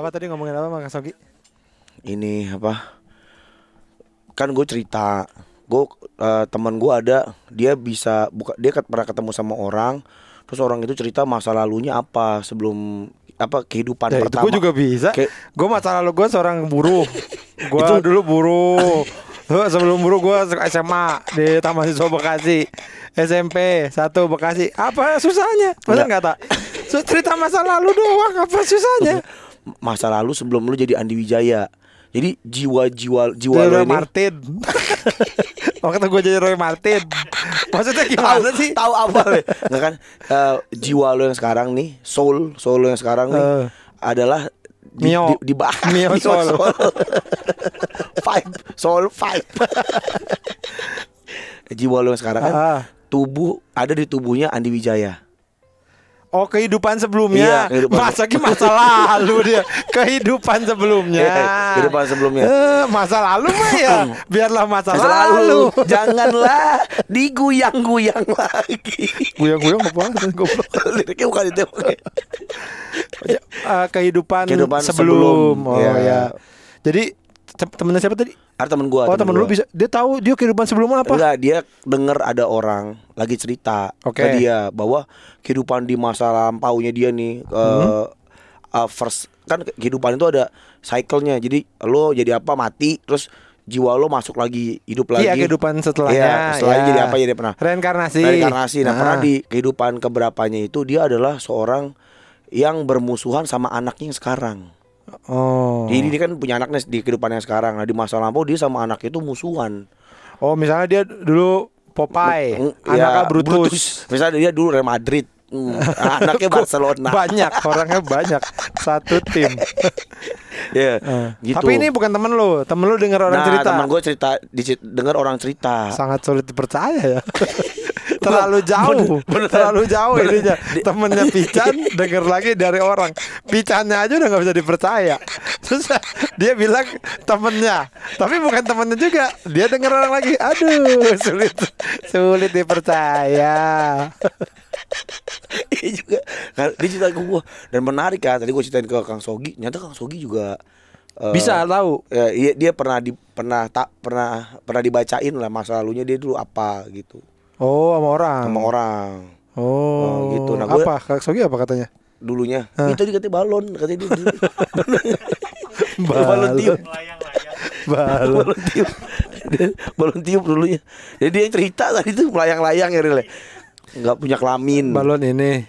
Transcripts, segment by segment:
Apa tadi ngomongin apa Mas Sogi? Ini apa? Kan gue cerita, gue eh, teman gue ada, dia bisa buka, dia pernah ketemu sama orang, terus orang itu cerita masa lalunya apa sebelum apa kehidupan Ya, itu pertama. gue juga bisa. Kayak- Gue masa lalu gue seorang buruh. Gue dulu buruh. Sebelum buruh gue SMA di Taman Siswa Bekasi. SMP satu Bekasi. Apa susahnya? Masa nggak tak? Cerita masa lalu doang. Apa susahnya? masa lalu sebelum lu jadi Andi Wijaya. Jadi jiwa-jiwa jiwa lu Roy ini Martin. Waktu gue jadi Roy Martin. Maksudnya gimana sih? tahu awalnya nggak kan eh, jiwa lo yang sekarang nih soul soul lo yang sekarang nih Eh. adalah di, Mio. di, di, ba- Mio soul. five soul five jiwa lo yang sekarang kan Ah. tubuh ada di tubuhnya Andi Wijaya Oh kehidupan sebelumnya. Iya, kehidupan. Masa ki masa lalu dia. Kehidupan sebelumnya. Iya, kehidupan sebelumnya. Eh, Masa lalu mah ya. Biarlah masa, Masa lalu, janganlah diguyang-guyang lagi. Guyang-guyang apa? Goblok. liriknya bukan itu. Eh, kehidupan, Kehidupan sebelum, sebelum, Oh ya. ya. Jadi temennya siapa tadi? ada temen gua Oh temen lu gua. bisa Dia tahu dia kehidupan sebelumnya apa? Enggak, dia denger ada orang lagi cerita Oke. ke dia bahwa kehidupan di masa lampaunya dia nih eh, uh, first kan kehidupan itu ada cycle-nya. Jadi lo jadi apa mati terus jiwa lo masuk lagi hidup lagi. Iya kehidupan setelahnya Iya, setelahnya ya. jadi apa jadi pernah. Reinkarnasi Reinkarnasi. Nah, Ah. pernah di kehidupan keberapanya itu dia adalah seorang yang bermusuhan sama anaknya yang sekarang. Oh Jadi dia kan punya anaknya di kehidupan yang sekarang. Nah, di masa lampau dia sama anaknya itu musuhan. Oh misalnya dia dulu Popeye Mm, Anaknya ya, Brutus. Misalnya dia dulu Real Madrid. Mm, anaknya Barcelona. Banyak orangnya banyak Satu tim Ya, Eh, gitu. Tapi ini bukan temen lu Temen lu denger orang nah, cerita teman gue cerita dengar orang cerita. Sangat sulit dipercaya ya Terlalu jauh. bener. Terlalu jauh Bener. ininya. Temennya Pican Denger lagi dari orang. Picannya aja udah gak bisa dipercaya. Terus dia bilang temennya. Tapi bukan temennya juga. Dia denger orang lagi. Aduh sulit. Sulit dipercaya. Iya juga. Kan, Dia cerita ke gue dan menarik kan. Tadi gue ceritain ke Kang Sogi. Nyata Kang Sogi juga eh, Bisa tahu. Ya, iya, dia pernah di pernah tak pernah pernah dibacain lah masa lalunya dia dulu apa gitu Oh sama orang sama orang Oh, Oh, gitu. Nah, gua- apa Kak Sogi apa katanya? dulunya. Hah? Itu tadi katanya balon, katanya dia dulu. Balon. balon tiup. Balon. balon tiup balon tiup dulunya jadi dia cerita tadi tuh melayang-layang ya Ril ya. nggak punya kelamin Balon ini.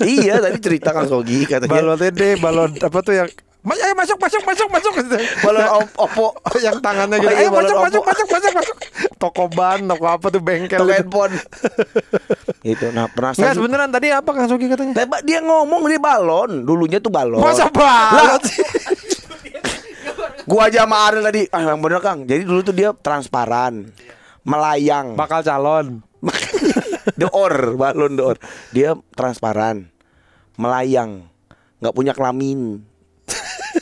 iya tadi cerita Kang Sogi katanya Balon ini, balon apa tuh yang Ayo masuk masuk masuk masuk balon op- opo yang tangannya gitu. Iya, ayo masuk masuk masuk masuk masuk. Toko ban, toko apa tuh bengkel. toko gitu. handphone itu nah Enggak penasaran sebeneran tadi apa Kang Sogi katanya? Dia ngomong dia balon dulunya tuh balon Masa balon sih? gua aja sama Ariel tadi ah yang bener Kang jadi dulu tuh dia transparan melayang Bakal calon. door balon door dia transparan melayang nggak punya kelamin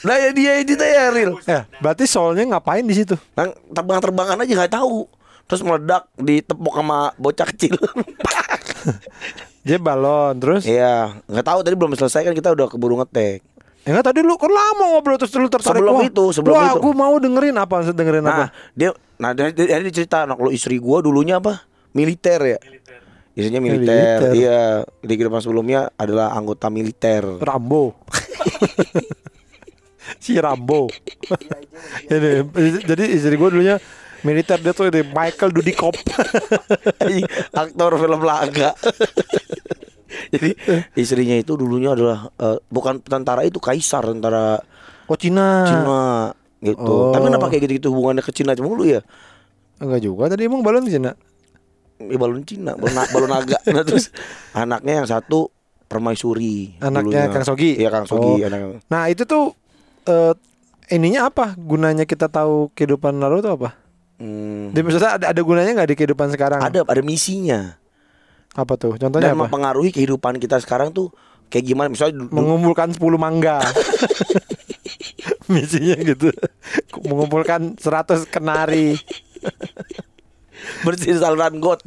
nah ya dia itu ya real Ya, berarti soalnya ngapain di situ? Nang terbang-terbangan aja nggak tahu terus meledak ditepuk sama bocah kecil Dia balon, terus Iya nggak tahu tadi belum selesai kan kita udah keburu ngetek Ya enggak tadi lu kan lama ngobrol terus lu tertarik Sebelum Wah, itu, sebelum wah, itu. aku mau dengerin apa maksud dengerin apa? nah dia nah dia, dia, dia cerita anak lo istri gua dulunya apa militer ya Istrinya militer, Militer. iya di kehidupan sebelumnya adalah anggota militer. Rambo. si Rambo. ini jadi istri gue dulunya militer dia tuh ini Michael Dudikoff. Aktor film laga. Jadi istrinya itu dulunya adalah eh, bukan tentara itu kaisar tentara oh Cina. Cina gitu. Oh. Tapi kenapa kayak gitu-gitu hubungannya ke Cina cuma lu ya? Enggak juga tadi emang balon Cina. Ya, balon Cina, balon, balon naga. Nah, terus anaknya yang satu permaisuri. Anaknya dulunya. Kang Sogi? Iya Kang Sogi. Oh. anak- Nah itu tuh eh ininya apa? Gunanya kita tahu kehidupan lalu tuh apa? Hmm, Di maksudnya ada, ada gunanya nggak di kehidupan sekarang? ada ada misinya Apa tuh? Contohnya dan apa? mempengaruhi kehidupan kita sekarang tuh kayak gimana misalnya mengumpulkan 10 mangga. Misinya gitu. Mengumpulkan 100 kenari. bersihin saluran got.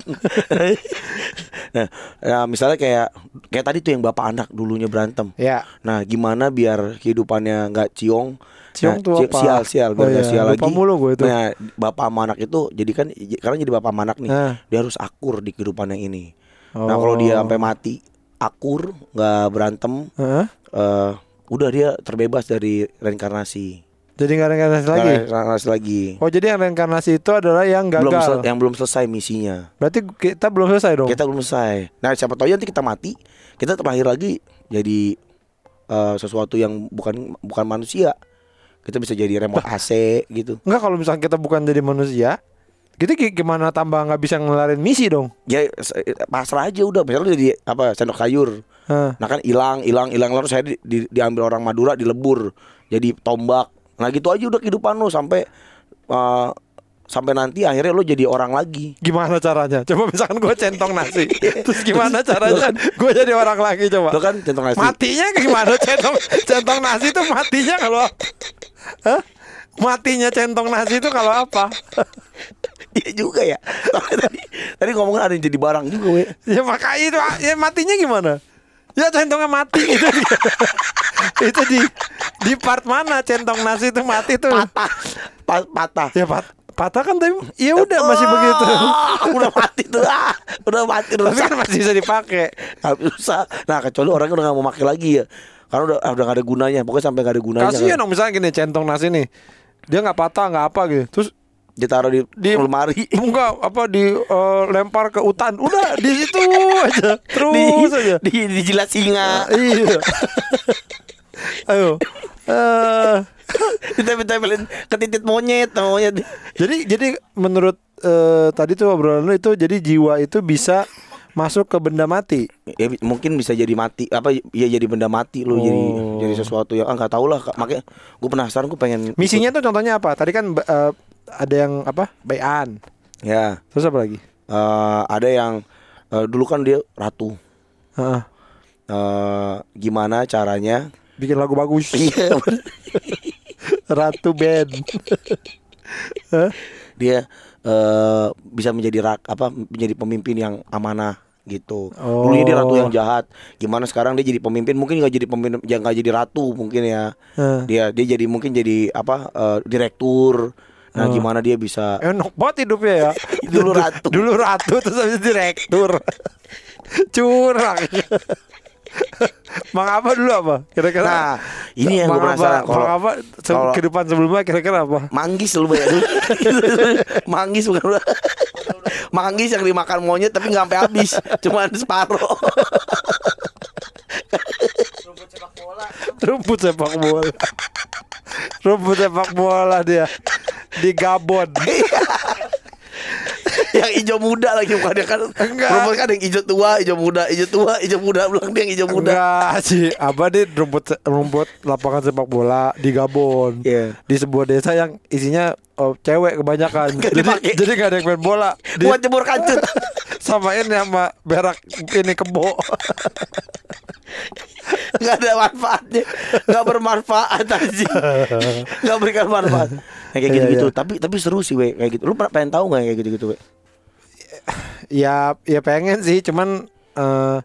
Nah, ya misalnya kayak kayak tadi tuh yang bapak anak dulunya berantem. Ya. Nah, gimana biar kehidupannya nggak ciong? Ciong Nah, tuh apa? Sial, sial, biar Oh iya, sial lupa lagi. mulu gue itu. Nah, bapak sama anak itu jadi kan karena jadi bapak sama anak nih, Nah. dia harus akur di kehidupan yang ini. Nah, kalau dia Oh. sampai mati akur, nggak berantem, eh udah dia terbebas dari reinkarnasi. Jadi nggak reinkarnasi lagi. Nggak reinkarnasi lagi. Oh jadi yang reinkarnasi itu adalah yang Belum gagal. sel- yang belum selesai misinya. Berarti kita belum selesai dong. Kita belum selesai. Nah, siapa tahu nanti kita mati, kita terlahir lagi jadi eh, sesuatu yang bukan bukan manusia. Kita bisa jadi remote AC gitu. Enggak kalau misalnya kita bukan jadi manusia, kita gi- gimana tambah nggak bisa ngelarin misi dong? Ya se- pasrah aja udah. Misalnya jadi apa sendok sayur. Nah kan hilang, hilang, hilang lalu saya di- di- diambil orang Madura, dilebur jadi tombak. Nah gitu aja udah kehidupan lu sampai eh, sampai nanti akhirnya lu jadi orang lagi. Gimana caranya? Coba misalkan gue centong nasi, terus gimana caranya gue jadi orang lagi coba? Kan centong nasi. Matinya gimana centong centong nasi itu matinya kalau Hah? Matinya centong nasi itu kalau apa? Iya juga ya. Tapi tadi tadi ngomongin ada yang jadi barang juga, we. Ya makanya itu ya matinya gimana? Ya centongnya mati itu di, itu di di part mana centong nasi itu mati tuh? Patah. Pa- patah. Ya pat, patah kan tapi ya udah masih begitu. Ah, udah mati tuh. Ah, udah mati Tapi rusak. kan masih bisa dipakai. Habis rusak. Nah, kecuali orang udah gak mau pakai lagi ya. Karena udah udah gak ada gunanya. Pokoknya sampai gak ada gunanya. Kasihan kan. dong misalnya gini centong nasi nih. Dia nggak patah nggak apa gitu. Terus Ditaruh di, Di- lemari. enggak apa di eh, lempar ke hutan. Udah di situ aja. Terus di, aja. di, di jilat singa. iya. Ayo. Eh, Ditempel-tempelin ke titit monyet, monyet. jadi jadi menurut eh, tadi tuh obrolan lu itu jadi jiwa itu bisa masuk ke benda mati. Ya, mungkin bisa jadi mati apa ya jadi benda mati lu jadi Oh. jadi sesuatu yang ah nggak tahu lah makanya gue penasaran gue pengen ikut. Misinya tuh contohnya apa? Tadi kan eh, ada yang apa? Bayan. ya Terus apa lagi? eh, ada yang eh, dulu kan dia ratu Heeh. Eh, gimana caranya bikin lagu bagus. iya Ratu band. Dia eh, bisa menjadi rak apa menjadi pemimpin yang amanah gitu. Oh. Dulunya dia ratu yang jahat. Gimana sekarang dia jadi pemimpin? Mungkin nggak jadi pemimpin, nggak jadi ratu mungkin ya. Heeh. Dia dia jadi mungkin jadi apa eh, direktur. Nah, Oh. gimana dia bisa Enak banget hidupnya ya. Dulu ratu. Dulu ratu terus habis direktur. Curang. Mang apa dulu apa? Kira-kira. Nah, ini yang gue penasaran Apa, Mang apa se- kalau- kehidupan sebelumnya kira-kira apa? Manggis lu banyak dulu. Manggis bukan Manggis yang dimakan monyet tapi nggak sampai habis, cuma separuh. Rumput sepak bola. Rumput sepak bola dia di Gabon. yang hijau muda lagi bukan dia kan Enggak. rumput kan yang hijau tua, hijau muda, hijau tua, hijau muda, belum dia yang hijau muda. Enggak sih, apa deh rumput rumput lapangan sepak bola di Gabon. Iya. Di sebuah desa yang isinya oh, cewek kebanyakan. Nggak jadi dipakai. jadi gak ada yang main bola. Di, Buat jemur kancut. samain sama berak ini kebo. Gak ada manfaatnya Gak bermanfaat aja Gak berikan manfaat Kayak Iya, gitu-gitu iya. Tapi tapi seru sih we Kayak gitu Lu pernah pengen tahu gak yang kayak gitu-gitu we ya ya pengen sih, cuman eh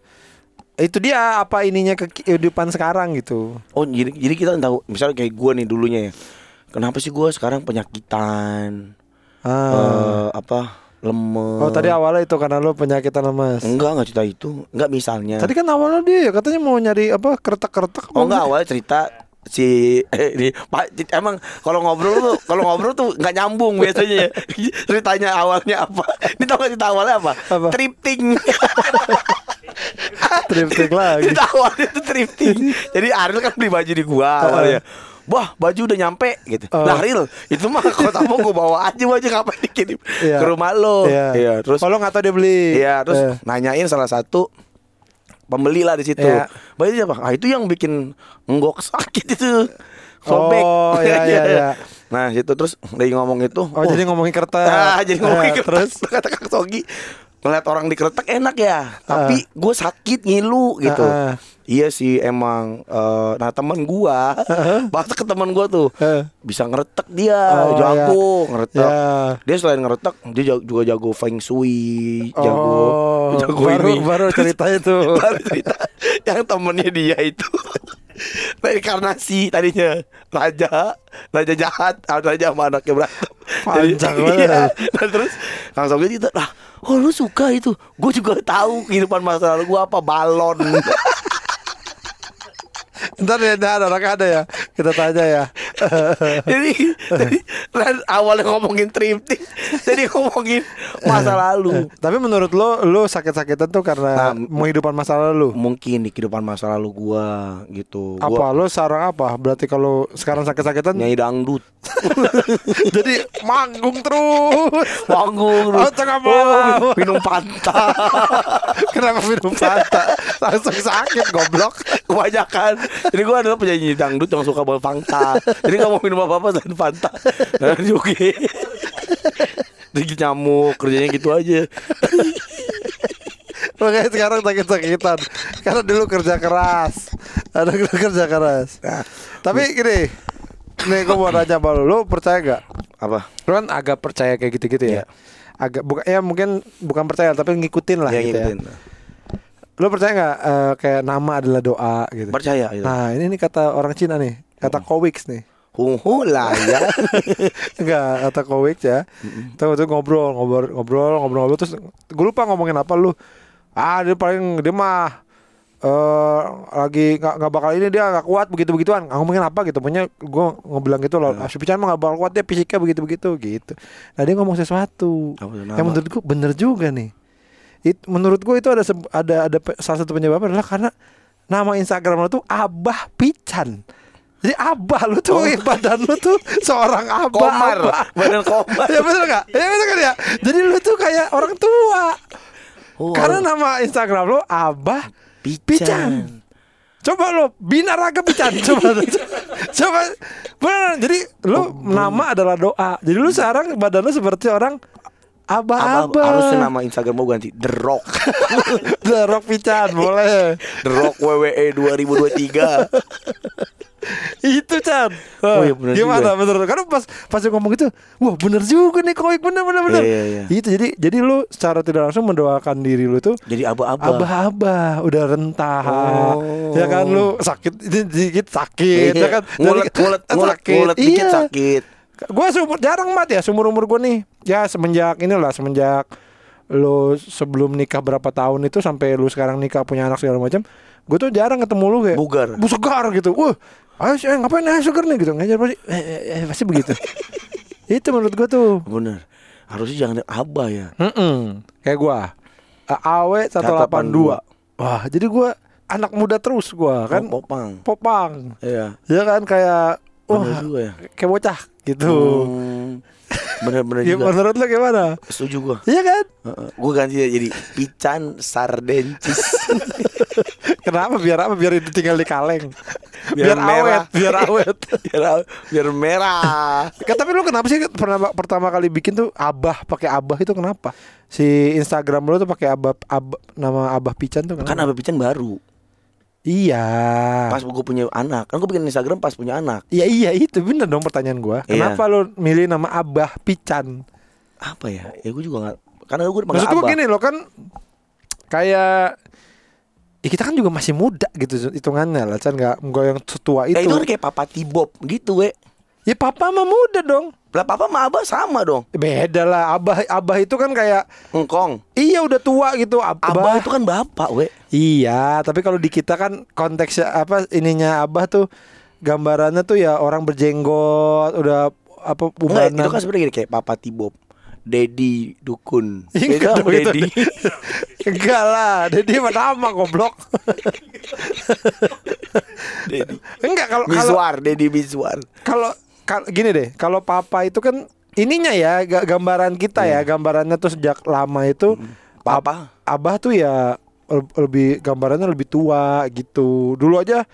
itu dia apa ininya ke kehidupan sekarang gitu. Oh jadi, jadi kita tahu Misalnya kayak gue nih dulunya ya Kenapa sih gue sekarang penyakitan Ah. eh Apa Lemes oh tadi awalnya itu karena lu penyakitan lemas. Enggak enggak cerita itu Enggak misalnya Tadi kan awalnya dia katanya mau nyari apa keretak-keretak. Oh mau enggak awalnya cerita si eh, di, Pak emang kalau ngobrol tuh kalau ngobrol tuh nggak nyambung biasanya ya. ceritanya awalnya apa ini tau gak cerita awalnya apa, Apa? Tripting Triptik lagi. cerita awalnya tuh tripting jadi Ariel kan beli baju di gua awalnya Wah baju udah nyampe gitu Oh. Nah Ariel itu mah kalau mau gua bawa aja baju ngapain dikirim Iya. ke rumah lo Iya. terus kalau nggak tahu dia beli. Iya, terus Eh. nanyain salah satu pembeli lah di situ. Iya. Baju siapa? Ah, itu yang bikin enggok sakit itu. Sobek. Oh, iya, iya, iya. Nah, situ terus lagi ngomong itu. Oh, jadi ngomongin kertas. Ah, jadi ngomongin Eh, kertas. terus kata Kang Sogi. ngeliat orang dikeretek enak ya, tapi gue sakit ngilu gitu. Ah, ah. Iya sih emang eh, nah teman gua bahasa ke teman gua tuh bisa ngeretek dia Oh, jago ngeretek. Ya. Dia selain ngeretek dia jago- juga jago feng shui, jago Oh, jago baru ini. baru cerita itu. Baru cerita yang temennya dia itu reinkarnasi tadinya raja raja jahat ah, raja sama anaknya berantem Panjang banget. iya. Nah, terus langsung gitu lah oh lu suka itu gue juga tahu kehidupan masa lalu gue apa balon Ntar ya ada orang ada ya. Kita tanya ya. jadi, jadi awalnya ngomongin triptik jadi ngomongin masa lalu Tapi menurut lo, lo sakit-sakitan tuh karena Nah, menghidupan masa lalu. mungkin di kehidupan masa lalu gua gitu Apa lo sarang apa? Berarti kalau sekarang sakit-sakitan nyanyi dangdut jadi manggung terus. panggung Oh, tengah malam. minum panta Kenapa minum Fanta? Langsung sakit goblok. kebanyakan jadi gua adalah penyanyi dangdut yang suka bawa Fanta. Jadi nggak mau minum apa apa selain Fanta. Nah, juga jadi nyamuk kerjanya gitu aja. Makanya sekarang sakit-sakitan. Karena dulu kerja keras. Ada dulu kerja keras. Nah. Tapi gini Nih gue mau nanya sama lu Lu percaya gak? apa? Lu kan agak percaya kayak gitu-gitu ya? Iya. Agak bukan ya mungkin bukan percaya tapi ngikutin lah yang gitu ngikutin. ya. Lu percaya nggak eh, kayak nama adalah doa gitu? percaya gitu. Nah ini nih kata orang Cina nih, kata Kowiks nih. Huhu lah ya. Enggak, kata Kowiks ya. Tahu tuh ngobrol, ngobrol, ngobrol, ngobrol, ngobrol terus gue lupa ngomongin apa lu. Ah, dia paling dia mah eh lagi nggak nggak bakal ini dia nggak kuat begitu begituan nggak ngomongin apa gitu? Pokoknya gue ngebilang gitu loh ah, si Pican mah nggak bakal kuat dia fisiknya begitu begitu gitu. Nah dia ngomong sesuatu. Yang menurut gue bener juga nih It, menurut gue itu ada ada ada salah satu penyebabnya adalah karena nama Instagram lo tuh Abah Pican. Jadi abah lu tuh badan lu tuh seorang abah Komar. Abah. Badan komar. Ya betul nggak? Ya betul kan ya jadi lu tuh kayak orang tua. Oh, karena nama Instagram lo Abah Pican. Pican. Coba lo binaraga Pican. Coba coba. Bener jadi lu nama adalah doa. Jadi lu sekarang badan lu seperti orang Abah, abah-abah harusnya nama Instagram mau ganti. The Rock. The Rock Pican boleh. The Rock WWE 2023 itu Chan. Oh, iya, bener gimana juga. bener karena pas pas ngomong itu wah bener juga nih komik bener bener bener. Iya, iya, iya. itu jadi jadi lu secara tidak langsung mendoakan diri lu tuh Jadi abah-abah. abah-abah udah rentah. Oh. ya kan lu sakit dikit sakit ya kan? Ngulet, ngulet, ngulet, sakit. ngulet dikit Iya. sakit gue seumur jarang mat ya seumur umur gue nih. Ya semenjak inilah semenjak lu sebelum nikah berapa tahun itu sampai lu sekarang nikah punya anak segala macam gue tuh jarang ketemu lu kayak Bugar. bu segar gitu. Wah ayo eh, ngapain ayo segar nih gitu. Ngajar pasti eh, eh, eh, pasti begitu. Itu menurut gue tuh. Bener. Harusnya jangan abah ya. Mm-mm. kayak gua. A- AW 182 wah jadi gua anak muda terus gua kan? Popang. Popang. Iya. Ya kan? Kayak wah Bener juga ya. kayak bocah gitu. Hmm, Bener-bener ya, juga. menurut lu gimana Setuju gua. Iya kan? Gue ganti ya jadi Pican Sardencis. Kenapa? Biar apa? Biar itu tinggal di kaleng. Biar, Biar merah. awet biar awet. Biar, biar merah. Kan, tapi lu kenapa sih pernah pertama kali bikin tuh abah pakai abah itu kenapa? Si Instagram lu tuh pakai abah, abah nama abah pican tuh kenapa? Kan abah Pican baru iya Pas gue punya anak Kan gue bikin Instagram pas punya anak Iya iya itu bener dong pertanyaan gua. Iya. Kenapa lu milih nama Abah Pican? Apa ya Ya gue juga gak Karena gue dipanggil Maksud abah gini loh kan kayak ya kita kan juga masih muda gitu hitungannya lah kan nggak nggak yang setua itu. Eh itu kan kayak Papa Tibob gitu we Ya papa mah muda dong. Lah papa sama abah sama dong. Beda lah Abah Abah itu kan kayak Engkong. Iya udah tua gitu Ab- Abah itu kan bapak we. Iya, tapi kalau di kita kan konteksnya apa ininya Abah tuh gambarannya tuh ya orang berjenggot udah apa Enggak, ubanan. itu kan sebenarnya gini, kayak Papa Tibob Dedi Dukun. Enggak dong, itu- Dedi Enggak lah, Dedi mah nama goblok. Dedi. Enggak kalau kalau Miswar Dedi Miswar kalau kal- gini deh, kalau papa itu kan ininya ya ga- gambaran kita ya, gambarannya tuh sejak lama itu Papa abah tuh ya le- lebih gambarannya lebih tua gitu. Dulu aja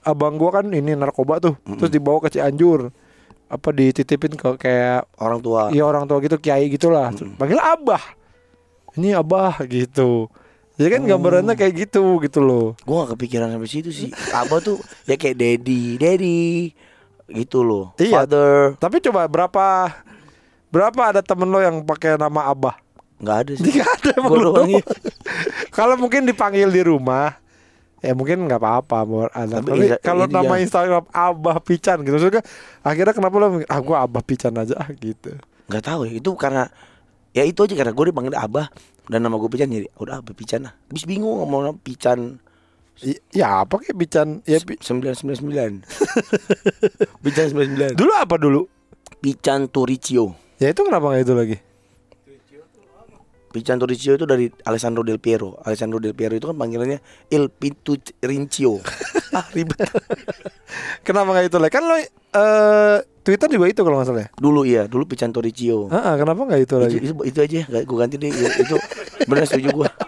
abang gua kan ini narkoba tuh, terus dibawa ke Cianjur. Apa dititipin ke kayak Orang tua ya orang tua gitu kiai gitulah. Terus Panggil abah. ini abah gitu. Jadi kan gambarannya kayak gitu gitu loh. Gue gak kepikiran sampai situ sih. Abah tuh ya kayak daddy, daddy gitu loh. Iya. Father. Tapi coba berapa berapa ada temen lo yang pakai nama abah? Nggak ada sih. Tidak ada emang iya. Kalau mungkin dipanggil di rumah Ya mungkin nggak apa-apa buat anak. Tapi Tapi iya- kalau ini nama dia. Instagram Abah Pican gitu, maksudnya akhirnya kenapa lo ah gua Abah Pican aja ah, gitu. Nggak tahu ya. Itu karena ya itu aja karena gue dipanggil Abah dan nama gue Pican jadi udah Abah Pican lah. Habis bingung ngomong Pican Ya apa kayak Pican? Ya sembilan sembilan sembilan. Pican sembilan sembilan. dulu apa dulu? Pican Turicio. Ya itu kenapa nggak itu lagi? Pican Turicio itu dari Alessandro Del Piero. Alessandro Del Piero itu kan panggilannya Il Pintu Rincio. ah ribet. Kenapa nggak itu lagi? Kan lo eh Twitter juga itu kalau nggak salah. ya? Dulu iya, dulu Pican Turicio. Ah, ah, kenapa nggak itu lagi? Itu, itu, itu aja, gue ganti deh. Itu- Itu benar setuju gue.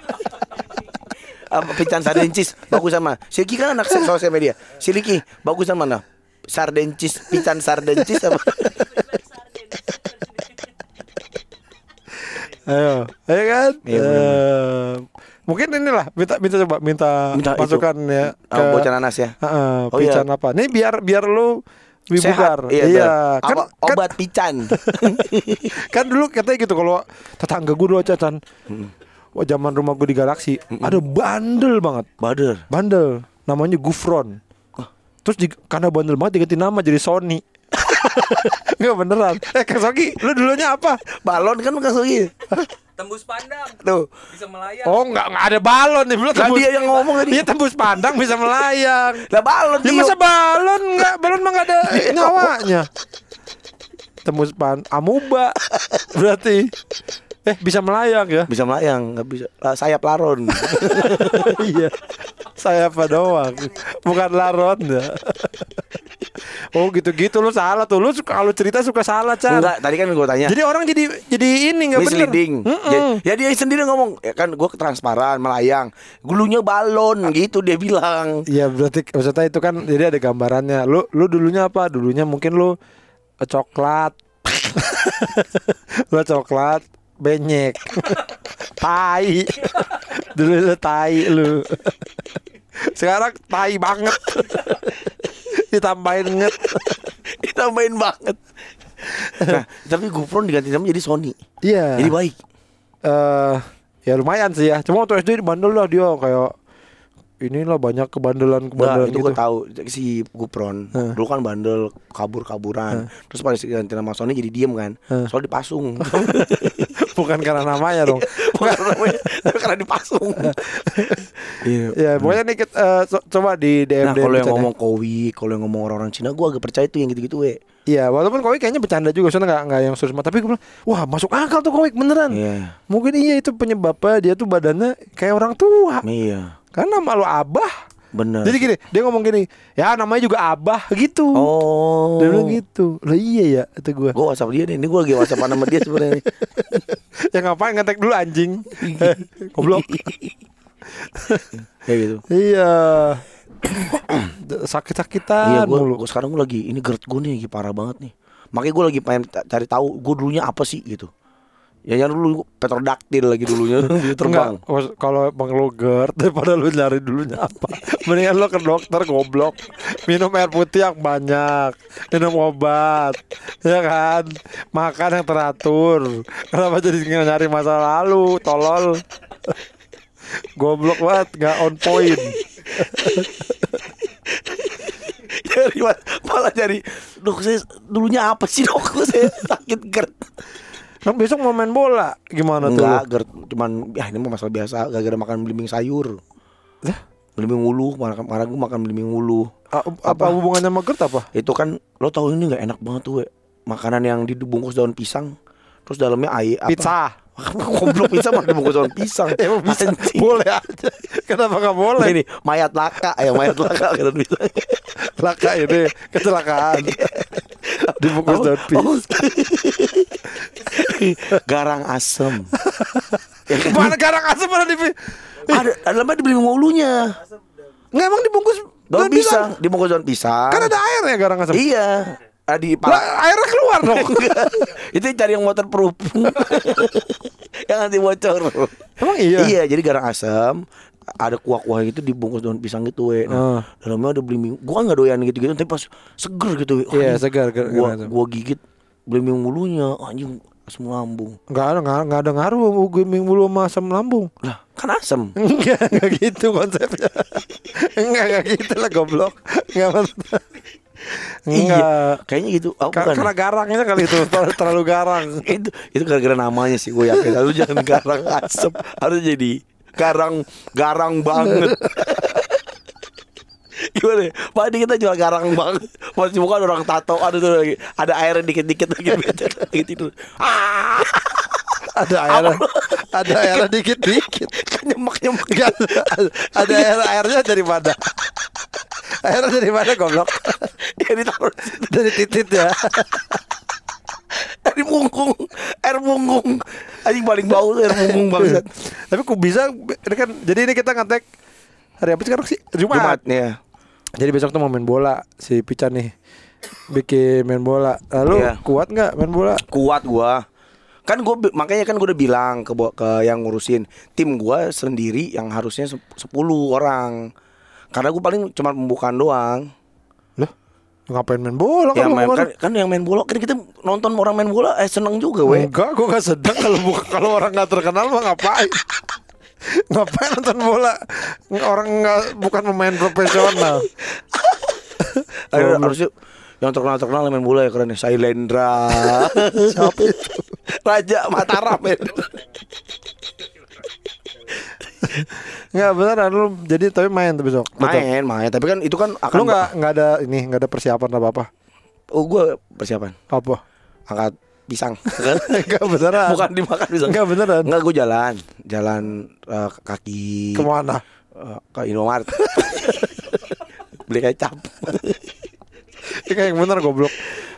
Apa Pican Sardencis bagus sama. Silky kan anak sosial media. Silky bagus sama mana? Sardencis, Pican Sardencis apa? Ayo, ayo kan? Iya, Eh, mungkin inilah minta minta coba minta, Minta itu. masukan ya Ah, bocah nanas ya. Heeh, Oh, iya. pican apa? Nih biar biar lu lebih bugar. Sehat. Iya, Iya, kan, kan obat pican. kan dulu katanya gitu kalau tetangga gue dulu cacan. Wah, zaman rumah gue di Galaksi ada bandel banget. Bader. Bandel namanya Gufron. Terus di, karena bandel banget diganti nama jadi Sony. Enggak beneran. Eh Kang Sogi, lu dulunya apa? Balon kan bukan Sogi. Tembus pandang Tuh. bisa melayang. Oh enggak enggak ada balon nih, belum Lah, dia yang ngomong tadi. Iya tembus pandang bisa melayang. Lah balon Ya masa balon enggak balon mah enggak ada nyawanya. Tembus pan amuba berarti. Eh bisa melayang ya? bisa melayang, nggak bisa. Sayap laron. iya. Saya apa doang, bukan laron ya. oh gitu-gitu lu salah tuh. Lu kalau cerita suka salah, Chan. Enggak, tadi kan gue tanya. Jadi orang jadi jadi ini enggak bener. misleading. Mm-mm. Ya, ya dia sendiri ngomong, ya kan gue transparan, melayang. Gulunya balon gitu dia bilang. Iya berarti maksudnya itu kan jadi ada gambarannya. Lu lu dulunya apa? Dulunya mungkin lu eh, coklat. lu coklat benyek. tai. Dulu lu tai lu. Sekarang tai banget. Ditambahin nget. Ditambahin banget. Nah, tapi GoPro diganti nama jadi Sony. Iya. Jadi baik. eh ya lumayan sih ya. Cuma waktu SD bandel lah dia kayak inilah banyak kebandelan kebandelan itu gitu. gue tahu si Gupron dulu kan bandel kabur-kaburan terus pada nama Sony jadi diem kan soalnya dipasung Bukan karena namanya dong. bukan namanya tapi karena dipasung iya Ya pokoknya nih kita, eh, co- coba di DM Nah kalau yang ngomong Kowi, kalau yang ngomong orang-orang Cina, gue agak percaya tuh yang gitu-gitu we. Iya, walaupun Kowi kayaknya bercanda juga, soalnya nggak nggak yang serius. Tapi gue bilang, wah masuk akal tuh Kowi beneran. Iya, Mungkin iya itu penyebabnya dia tuh badannya kayak orang tua. iya, Karena nama lu Abah. bener. Jadi gini, dia ngomong gini, ya namanya juga Abah gitu. oh, Dia bilang gitu. Lah iya ya, itu gue. gue WhatsApp dia nih, ini gue lagi WhatsApp sama dia sebenarnya. ya ngapain ngetek dulu anjing? Goblok. Kayak gitu. iya. Iya, Sakit-sakitan gue mulu. sekarang gue lagi ini GERD gue nih lagi parah banget nih. Makanya gue lagi pengen cari tahu gue dulunya apa sih gitu. Ya yang dulu petrodaktil lagi dulunya dia terbang. Kalau emang lo GERD daripada lu nyari dulunya apa? Mendingan lo ke dokter goblok. Minum air putih yang banyak. Minum obat. Ya kan? Makan yang teratur. Kenapa jadi nyari masa lalu Tolol? Goblok banget Gak on point. Jadi ma- malah jadi dok saya dulunya apa sih dok? Saya sakit GERD. Kan besok mau main bola Gimana tuh Enggak, lo? GERD cuman ya ini mah masalah biasa gara-gara makan belimbing sayur. Lah? Belimbing ulu, marah gue makan belimbing ulu. A- Apa hubungannya sama GERD apa? Itu kan lo tahu ini nggak enak banget tuh, we. Makanan yang dibungkus daun pisang terus dalamnya air apa? Pizza Goblok pizza mah dibungkus daun pisang. Emang bisa Anjing. Boleh aja Kenapa gak boleh Ini mayat laka ya mayat laka kan bisa. Laka ini Kecelakaan Dibungkus daun pisang Garang asem. Ya kan? Mana garang asam mana di ada dalamnya dibeli ulunya. Nggak emang dibungkus Daun pisang? dibungkus daun pisang. Kan ada airnya garang asam. Iya. Ah, di Lah, airnya keluar dong. itu cari yang waterproof. yang anti bocor. Emang iya? Iya, jadi garang asam ada kuah-kuah gitu dibungkus daun pisang gitu we. Nah, Ah. dalamnya ada belimbing. Gua nggak doyan gitu-gitu, tapi pas seger gitu we. Iya, segar, gar- Gua, gua gigit belimbing mulunya, anjing asam lambung. Enggak ada enggak, enggak ada ngaruh gaming bulu sama asam lambung. Lah, kan asam. Enggak, enggak gitu konsepnya. enggak, enggak gitu lah goblok. Enggak maksud- Enggak. Iya, kayaknya gitu. Oh, Ka- bukan. Karena garangnya kali itu terlalu- terlalu garang. itu itu gara-gara namanya sih gue yakin. Lalu jangan garang asam, harus jadi garang garang banget. Gimana? ya? Pak ini kita jual garang banget. Masih bukan orang tato ada tuh lagi. Ada airnya dikit-dikit lagi lagi tidur. Ah, Ada airnya. ada airnya dikit-dikit. nyemak-nyemak. Enggak, ada air airnya dari mana? Airnya dari mana goblok? Ya ditaruh. Dari titit ya. Dari punggung, air punggung. Anjing paling bau air punggung banget. Tapi kok bisa ini kan jadi ini kita ngetek hari apa sekarang sih? Jumat. Jumat ya. Jadi besok tuh mau main bola si Pican nih. Bikin main bola. Lalu Iya. kuat nggak main bola? kuat gua kan gue makanya kan gue udah bilang ke ke yang ngurusin tim gua sendiri yang harusnya sep- 10 orang karena gue paling cuma pembukaan doang Loh, ngapain main bola yang kalau main, kan, kan yang main bola kan kita nonton orang main bola eh seneng juga weh Enggak, gua gak sedang kalau kalau orang nggak terkenal mah ngapain? ngapain nonton bola? Orang nggak bukan pemain profesional. Ayo, harusnya yang terkenal terkenal main bola ya keren ya Sailendra Siapa itu? Raja Mataram ya. Nggak beneran lu jadi tapi main tuh besok. Betul. main main tapi kan itu kan akan Lu nggak nggak ada ini nggak ada persiapan apa apa? oh gue persiapan Apa? angkat pisang. Kan? Enggak beneran. bukan dimakan pisang. Enggak beneran. Enggak gue jalan. Jalan eh, kaki Ke mana? Eh, Ke Indomaret. Beli kecap. Ini kayak yang bener goblok.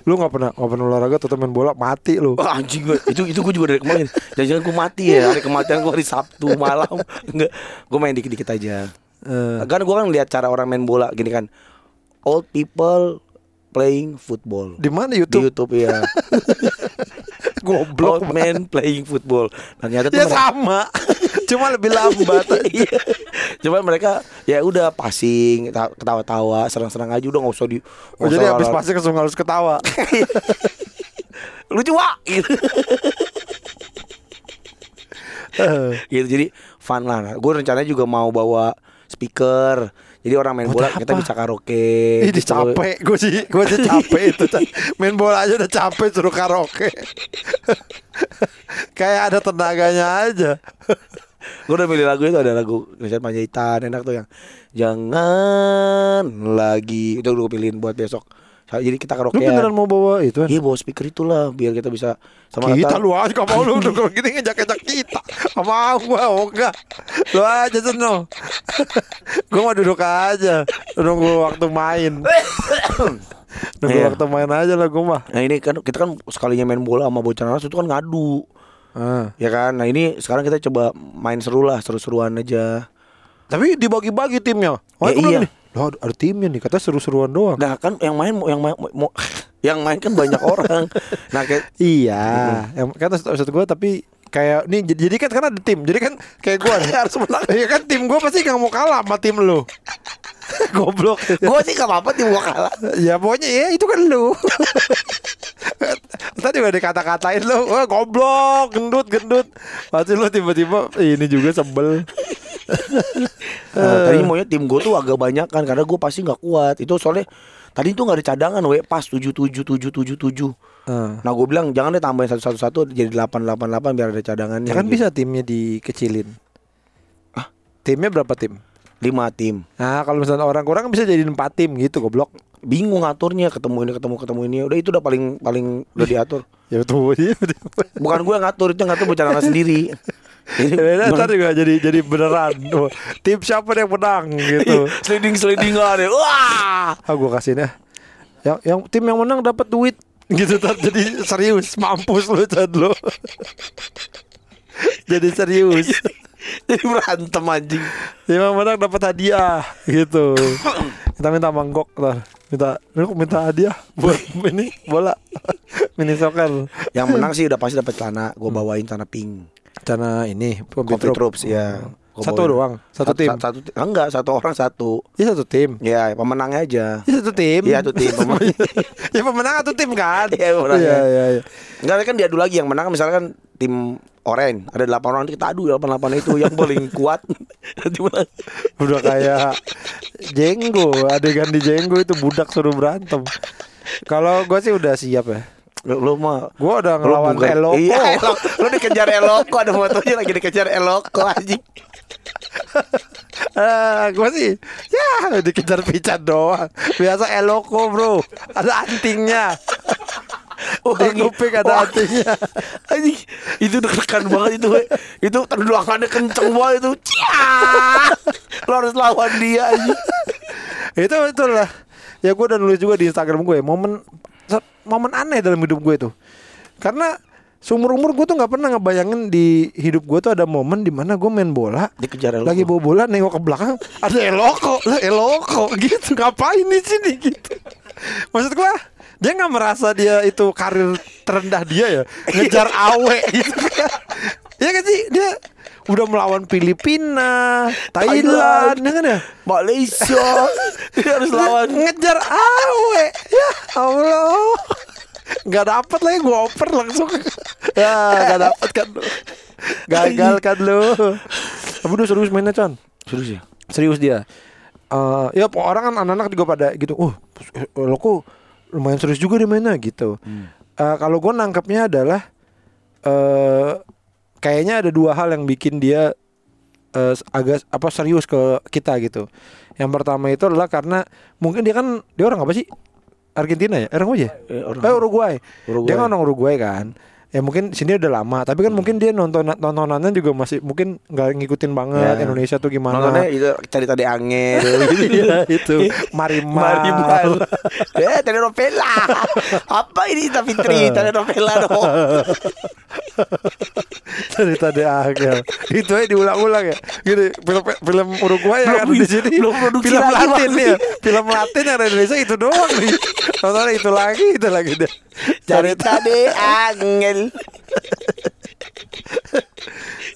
Lu nggak pernah nggak pernah olahraga tetap main bola mati lu. Wah anjing gue Itu itu gue juga dari kemarin. Jangan-jangan gue mati ya. Hari kematian gue hari Sabtu malam. Enggak Gue main dikit-dikit aja. Eh, Kan gue kan lihat cara orang main bola. Gini kan Old people playing football. Di mana Di YouTube? Youtube ya Goblok. Old man playing football Nah ternyata tuh Ya mereka- sama. Cuma lebih lambat. Iya. Cuman mereka ya udah passing, ta- ketawa-tawa, serang-serang aja udah nggak usah di. Oh, jadi habis pasti langsung harus ketawa. lucu wak gitu. Gitu jadi fun lah. Gue rencananya juga mau bawa speaker. Jadi orang main bola kita bisa karaoke. Ih, gitu. capek gue sih, gue aja capek itu. Main bola aja udah capek suruh karaoke. Kayak ada tenaganya aja. Gue udah milih lagu itu ada lagu Christian Panjaitan enak tuh yang jangan lagi itu gue pilihin buat besok. Jadi kita Lu karaoke. beneran mau bawa itu kan? Iya bawa speaker itulah biar kita bisa sama Kita lu aja gak mau lu udah kalau gini ngejak-ngejak kita. Mau gua, enggak. Lu aja seno. gua mau duduk aja. Nunggu waktu main. Nunggu Iya. waktu main aja lah gua mah. Nah ini kan kita kan sekalinya main bola sama bocah nanas itu kan ngadu Ah. Ya kan Nah ini sekarang kita coba main seru lah Seru-seruan aja Tapi dibagi-bagi timnya. Oh, Ya, iya. nih, Loh, ada timnya nih, kata seru-seruan doang. Nah kan yang main Yang main, mau, yang main kan banyak orang Nah kayak Iya, yang kata maksud gue tapi kayak nih jadi, jadi kan karena ada tim. Jadi kan kayak gue nih Harus menang. Iya kan tim gue pasti gak mau kalah sama tim lu. Goblok. Gue sih gak apa-apa tim gua kalah ya pokoknya ya itu kan lu. Tadi udah dikata-katain lu, wah goblok, gendut, gendut. Pasti lu tiba-tiba ini juga sebel. Nah, Tadi maunya tim gue tuh agak banyak kan Karena gue pasti gak kuat Itu soalnya Tadi tuh gak ada cadangan we Pas 7 7 7 7 7 Ah. Nah gue bilang jangan deh tambahin satu satu satu jadi delapan delapan delapan biar ada cadangannya. Ya kan gitu. bisa timnya dikecilin. Ah, timnya berapa tim? lima tim. Nah kalau misalnya orang kurang bisa jadi empat tim gitu goblok. Bingung ngaturnya ketemu ini ketemu ketemu ini. Udah itu udah paling paling udah diatur. Ya betul. Bukan gue ngatur itu ngatur bencana sendiri. Jadi Ya, ntar juga jadi jadi beneran. Tim siapa yang menang gitu. sliding slidingan ya. Wah. Ah gue kasihin ya. Yang yang tim yang menang dapat duit gitu ntar jadi serius mampus lu Chan lu. jadi serius. Jadi berantem anjing. Yang menang dapat hadiah gitu. Kita minta mangkok ntar. Minta lu minta hadiah buat ini bola mini soccer. Yang menang sih udah pasti dapat celana. Gue bawain celana pink. Karena ini Kopi troops ya. Gua Satu bawain. doang, satu tim. Satu, satu enggak, satu orang satu. Ya satu tim. Ya, pemenangnya aja. Ya satu tim. Iya, satu tim. Ya pemenang satu tim kan. Iya, pemenang. Iya iya iya. Enggak kan diadu lagi yang menang misalkan tim Oren ada 8 orang kita adu 8 8 itu yang paling kuat. Udah kayak jenggo, adegan di jenggo itu budak suruh berantem. Kalau gue sih udah siap ya. Lu, lu mah udah lu ngelawan bukan- Eloko. Iya. Lu dikejar Eloko ada fotonya lagi dikejar Eloko anjing. Eh, gue sih ya dikejar picat doang. Biasa Eloko bro, ada antingnya. Di kuping ada antingnya. Anjing, itu deg-degan banget itu. we. Itu tendangannya kenceng banget itu. Cia! Lu harus lawan dia anjing. itu itulah. Ya gue udah nulis juga di Instagram gue momen momen aneh dalam hidup gue itu. Karena seumur umur gue tuh nggak pernah ngebayangin di hidup gue tuh ada momen di mana gue main bola Dikejar Eloko. lagi bawa bola nengok ke belakang ada eloko. Lah eloko gitu. Ngapain di sini gitu? Maksud gua dia nggak merasa dia itu karir terendah dia ya? Ngejar awe gitu ya kan sih? Dia udah melawan Filipina Thailand, ya kan ya? Malaysia. Dia harus lawan. ngejar awe. Ya Allah. Nggak dapet lagi gue oper langsung. Ya nggak dapet kan. Lu gagal kan lu. Tapi udah serius mainnya Chan? Serius ya? serius dia. Eh ya orang kan anak-anak juga pada gitu oh lo kok lumayan serius juga dia mainnya gitu. Eh, kalau gue nangkepnya adalah eh kayaknya ada dua hal yang bikin dia eh, agak apa serius ke kita gitu. Yang pertama itu adalah karena mungkin dia kan dia orang apa sih? Argentina ya? Orang apa aja Eh, orang- Eh, Uruguay. Uruguay. dia kan orang Uruguay kan ya mungkin sini udah lama tapi kan mungkin dia nonton nontonannya juga masih mungkin nggak ngikutin banget Ya. Indonesia tuh gimana. Nontonnya itu cari tadi angin. Iya itu. Marimar Marimar Eh telenovela. Apa ini Ita Fitri Telenovela dong. Cerita di Angel itu aja diulang-ulang ya. Gitu film film Uruguay ya kan Belum- di sini. belum film Latin ya film Latin yang ada di Indonesia itu doang nih. Nontonnya itu lagi itu lagi deh Cari tadi angin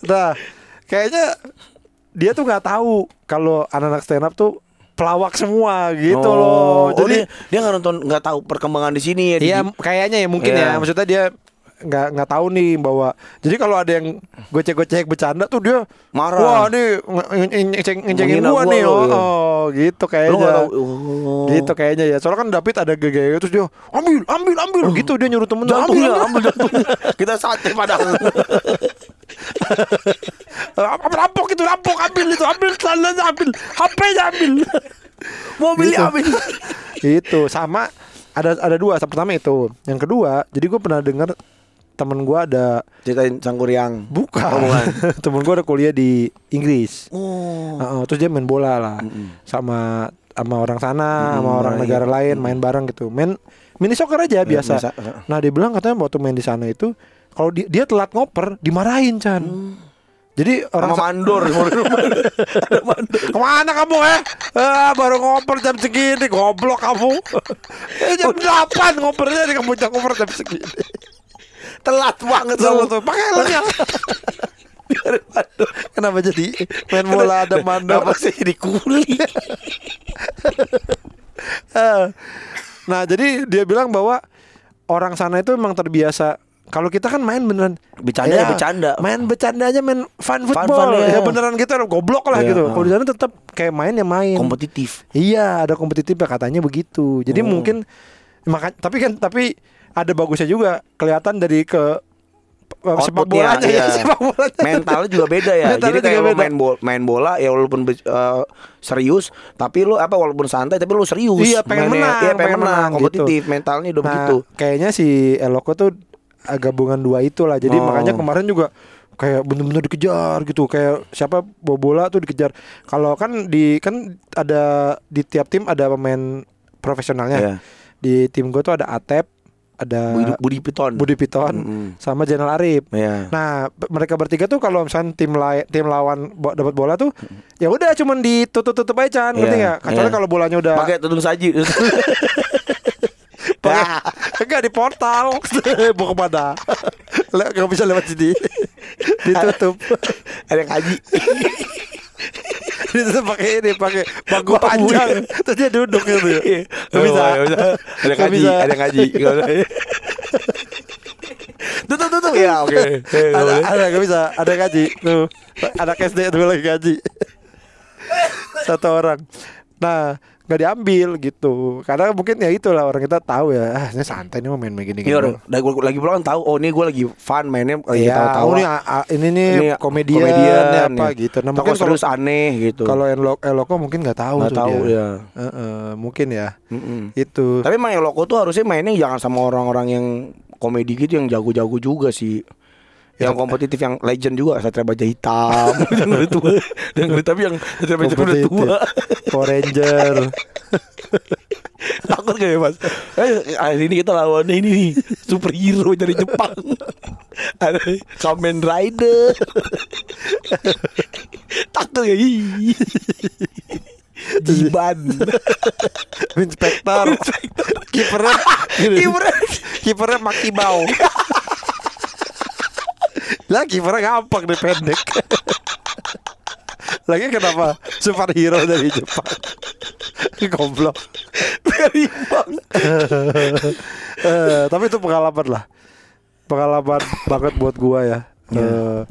nah kayaknya dia tuh nggak tahu kalau anak-anak stand up tuh pelawak semua gitu loh. Oh, jadi dia, dia nggak nonton nggak tahu perkembangan di sini ya Iya kayaknya ya mungkin Iya. ya maksudnya dia nggak nggak tahu nih bahwa jadi kalau ada yang gocek-gocek bercanda tuh dia Marah. wah nih nge- nge- ngeceng- ngecengin gua gua nih. oh, oh, gitu kayaknya. Tahu? Oh. gitu kayaknya ya. Soalnya kan David ada gaya terus dia ambil ambil ambil. Gitu dia nyuruh temen Jantungnya ambil, ambil jantungnya Kita sate padahal. Rampok itu rampok ambil itu ambil celananya ambil. HP-nya ambil. Mobilnya Gitu. ambil. Itu sama ada ada dua pertama itu. Yang kedua jadi gue pernah dengar temen gue ada Ceritain Sangkuriang Bukan. Oh, bukan. Temen gue ada kuliah di Inggris. Oh Heeh, terus dia main bola lah Mm-mm. sama sama orang sana, Mm-mm, sama orang iya. negara lain main bareng gitu. Main mini soccer aja biasa. biasa. Nah dia bilang katanya waktu main di sana itu kalau dia, dia telat ngoper dimarahin Chan. Jadi orang Mm. Sama sa- mandor mandor Ke mana kamu eh? Ah, baru ngoper jam segini Goblok kamu eh, Jam 8 ngopernya di kamu jam ngoper jam segini Telat banget sama tuh. pakai helmnya Kenapa jadi main bola ada mandor Kenapa saya jadi kuli? Eh, Nah jadi dia bilang bahwa orang sana itu memang terbiasa. Kalau kita kan main beneran. Bercanda ya bercanda. main bercanda aja main fun football. ya ya. beneran gitu goblok lah Iya, gitu. Kalau di sana tetap kayak main ya main. Kompetitif. Iya ada kompetitif ya katanya begitu. Jadi Oh. mungkin maka tapi kan tapi ada bagusnya juga kelihatan dari ke sepak bolanya ya iya. sepak bolanya Mentalnya juga beda ya Mentalnya Jadi kayak main bola, main bola ya walaupun eh, serius Tapi lu apa walaupun santai tapi lu serius Iya, pengen Mainnya- menang, Iya pengen, pengen menang, menang, Kompetitif Mentalnya udah Nah, begitu kayaknya si Eloko tuh gabungan dua itulah. Jadi Oh. makanya kemarin juga kayak bener-bener dikejar gitu. Kayak siapa bawa bola tuh dikejar. Kalau kan di kan ada di tiap tim ada pemain profesionalnya. Iya. Di tim gue tuh ada Atep, ada Budi, Piton. Budi Piton Mm-mm. sama Jenal Arif. Ya. Nah, mereka bertiga tuh kalau misalnya tim la- tim lawan bo- dapat bola tuh ya udah cuman ditutup-tutup aja Chan, ngerti Iya, nggak? Kecuali iya. kalau bolanya udah Pakai tudung saji. pakai enggak di portal. Mau ke mana? Le- Nggak bisa lewat sini. ditutup. Ada yang ditutup pakai ini, pakai bangku panjang. Terus dia duduk gitu. Iya. Nggak bisa. Ada bisa. ada bisa. Tutup tutup ya oke. Ada boleh. ada nggak bisa ada gaji tuh ada SD tuh lagi gaji satu orang nah nggak diambil gitu karena mungkin ya itulah orang kita tahu ya ah ini santai nih mau main begini Iya, orang- lagi lagi pulang kan tahu oh ini gue lagi fun mainnya lagi Iya, tahu-tahu. oh, ini, ini nih Ini komedian, komedian apa nih. gitu. Nah, mungkin kalau serius aneh gitu. kalau Eloko, Eloko mungkin nggak tahu Nggak tahu, dia. ya. Heeh, mungkin ya. Mm-mm. Itu. Tapi emang yang loko tuh harusnya mainnya jangan sama orang-orang yang komedi gitu yang jago-jago juga sih. Yang kompetitif yang legend juga Satria Baja Hitam yang udah tua yang udah- tapi yang Satria Baja udah tua Power Ranger. takut gak ya mas eh, hari ini kita lawannya ini nih superhero dari Jepang ada Kamen Rider takut gak. Jiban Inspektor. Kipernya Kipernya. Kipernya Makibau. lah kipernya gampang deh pendek. Lagi kenapa superhero dari Jepang? Goblok. Berimbang Eh, tapi itu pengalaman lah. Pengalaman banget buat gua ya. Eh,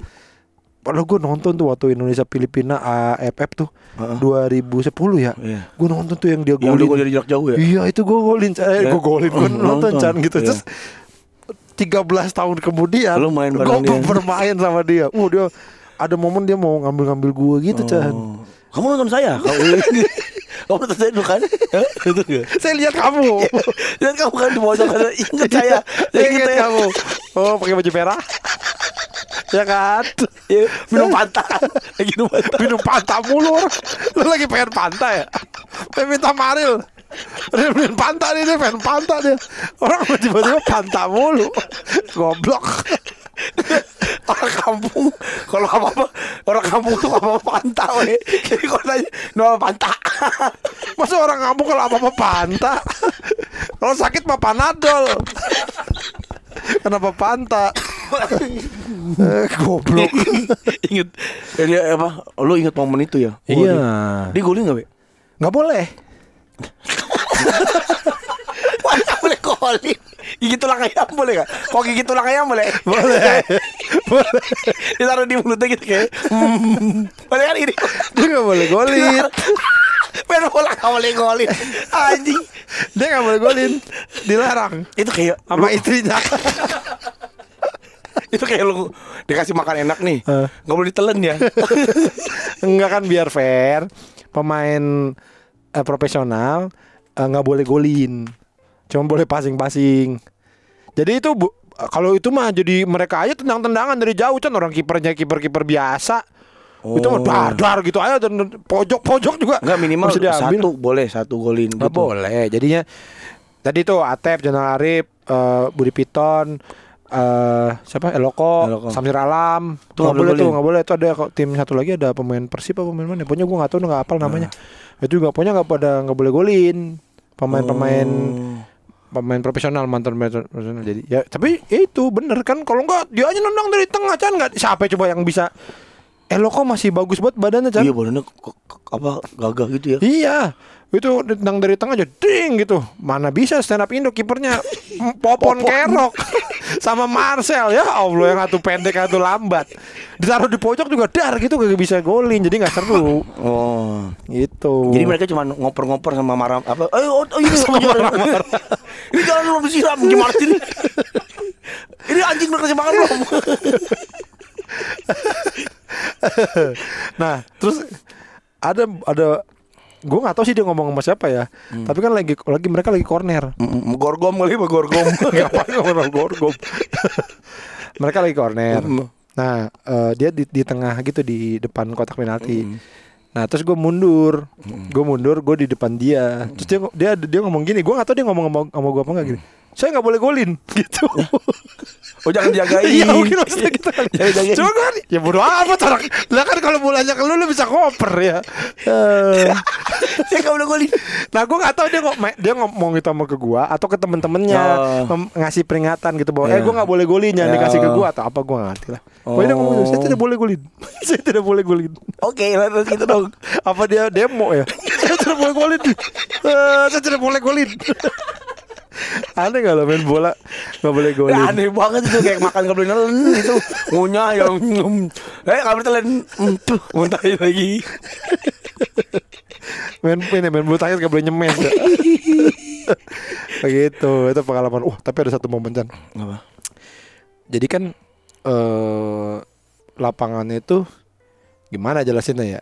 Padahal gue nonton tuh waktu Indonesia Filipina AFF tuh Heeh. 2010 ya. Iya. Gue nonton tuh yang dia Yang golin. dari jarak jauh ya Iya itu gue golin, eh, Ya. gue golin, gue nonton nonton. Chan gitu. Iya. Terus 13 tahun kemudian, Lu main bareng dia. bermain sama dia. Uh dia ada momen dia mau ngambil-ngambil gue gitu Chan. Oh. Kamu nonton saya? Kamu, kamu nonton saya dulu kan? Nggak? Saya lihat kamu, Dan kamu kan di pojok kan inget saya. saya Inget ingat kamu. Oh pakai baju merah, ya kan? Iya, minum pantai. Lagi minum pantai. Minum pantai mulu. Lu lagi pengen pantai ya? Pengen minta Maril. Dia pantai nih, dia pengen pantai dia. Orang tiba-tiba pantai mulu. Goblok. Orang kampung kalau apa-apa orang kampung tuh apa-apa pantai. we. Jadi kalau nanya no pantai. Masa orang kampung kalau apa-apa panta Kalau sakit mah panadol Kenapa panta eh, Goblok inget jadi apa? Lu inget momen itu ya? Iya. Dia golin enggak, Be? Nggak boleh Mana boleh golin? Gigi tulang ayam boleh gak? Kok gigi tulang ayam boleh? Boleh Boleh Ditaruh di mulutnya gitu kayak hmm. Boleh kan ini? Dia nggak boleh golin Main bola gak boleh golin Anjing Dia nggak boleh golin Dilarang Itu kayak Sama istrinya Itu kayak lu Dikasih makan enak nih Eh. Gak boleh ditelan ya Enggak kan biar fair Pemain eh, profesional eh, nggak boleh golin Cuma boleh passing-passing Jadi itu bu- kalau itu mah jadi mereka aja tendang-tendangan dari jauh kan orang kipernya kiper-kiper biasa. Itu mah Oh. dar dar gitu aja dan pojok-pojok juga. Enggak minimal satu boleh Satu golin Nggak gitu boleh. Jadinya tadi tuh Atep, Jenal Arif, eh, Budi Piton, eh siapa Eloko, Eloko. Samsir Alam. Itu Tuh nggak boleh tuh, nggak boleh. Itu ada tim satu lagi ada pemain Persib apa pemain mana? Pokoknya gua nggak tahu nggak hafal namanya. Ah. Itu juga pokoknya nggak pada nggak boleh golin. Pemain-pemain Oh. pemain profesional mantan pemain profesional jadi ya tapi ya itu bener kan kalau nggak dia aja nendang dari tengah kan nggak siapa coba yang bisa Eloko masih bagus banget badannya kan Iya badannya apa gagah gitu ya Iya, itu nendang dari tengah aja ding gitu. Mana bisa stand up Indo kipernya mm, Popon Kerok sama Marcel ya Allah yang satu pendek satu lambat. Ditaruh di pojok juga dar gitu gak bisa golin jadi nggak seru Oh gitu. Jadi mereka cuma ngoper-ngoper sama marah apa? Ayo, oh, oh ini marah Ini jangan lu disiram gimana sih? Ini anjing kasih makan belum? Nah terus ada ada gue nggak tahu sih dia ngomong sama siapa ya. Tapi kan lagi lagi mereka lagi corner. Mm, Gorgom kali apa gorgom? Ngapain ngomong gorgom? mereka lagi corner. Mm. Nah, eh, dia di, di tengah gitu di depan kotak penalti. Nah, terus gue mundur, gue mundur, gue di depan dia. Terus dia dia dia ngomong gini, gue gak tahu dia ngomong sama, sama gue apa enggak gini. Saya nggak boleh golin gitu. Oh jangan jagain. Iya mungkin maksudnya gitu kali. Jangan jagain. Cuma kan ya bodo amat orang. Lah kan kalau bolanya ke lu lu bisa koper ya. Eh. Saya nggak boleh golin. Nah gue gak tahu dia ngom dia ngomong itu sama ke gua atau ke temen-temennya Oh. ngasih peringatan gitu bahwa eh Iya. gue gak boleh golin jangan Ya. dikasih ke gua atau apa gua gak ngerti lah. Pokoknya dia ngomong gitu, saya Oh. tidak boleh golin. saya tidak boleh golin. Oke, terus gitu dong. Apa dia demo ya? saya tidak boleh golin. Eh, saya tidak boleh golin. Aneh gak lo main bola Gak boleh golin. Ya, aneh banget itu kayak makan gak boleh nelen itu ngunyah yang eh gak boleh tuh muntahin lagi. Main main, main bulu tangkis gak boleh nyemes ya. Begitu Itu pengalaman. Uh tapi ada satu momen Chan. Apa? Jadi kan eh lapangannya itu gimana jelasinnya ya?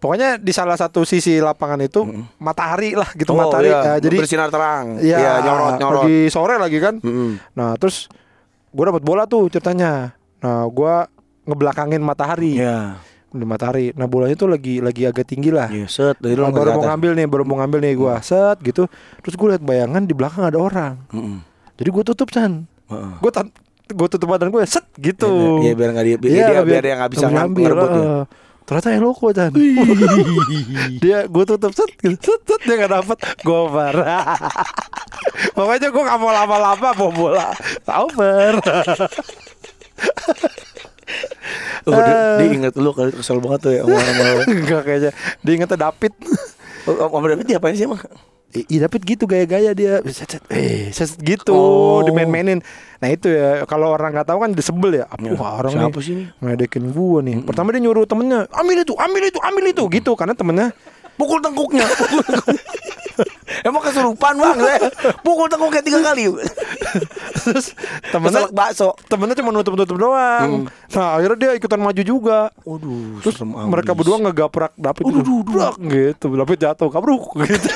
Pokoknya di salah satu sisi lapangan itu matahari lah gitu matahari. iya. Ya, jadi bersinar terang ya Iya, nyorot nyorot Lagi sore lagi kan. Mm-mm. Nah terus gue dapat bola tuh ceritanya. Nah gue ngebelakangin matahari Iya di matahari. Nah bolanya tuh lagi lagi agak tinggi lah. Iya set dari Nah, baru mau ngambil nih, baru mau ngambil nih gue set gitu. Terus gue liat bayangan di belakang ada orang. Jadi gue tutup Chan. Gue gue tutup badan gue set gitu. Iya biar nggak dia biar, Iya, dia biar dia nggak bisa ngambil ngerebut ya. Ternyata yang loko Chan Dia gue tutup set, gitu, set, set Dia gak dapet. Goper Pokoknya gue gak mau lama-lama Bawa bola. Over. Oh, dia, Eh. dia inget lu kali kesel banget tuh ya. Enggak kayaknya. Dia ingetnya David. Oh, Om David diapain sih emang? Iya David gitu gaya-gaya dia. Eh, gitu Oh. dimain-mainin. Nah itu ya Kalau orang gak tahu kan disebel ya. Ya, Wah orang siapa nih sih ini? Ngedekin gue nih? Pertama dia nyuruh temennya Ambil itu, ambil itu, ambil itu. Gitu karena temennya Pukul tengkuknya. Pukul. Emang kesurupan bang saya. Pukul tengkuknya tiga kali. Terus temennya Keselak bakso. temennya cuma nutup-nutup doang. Nah akhirnya dia ikutan maju juga. Waduh, Terus mereka berdua ngegaprak David gitu. Brak, gitu. David jatuh, kabruk gitu.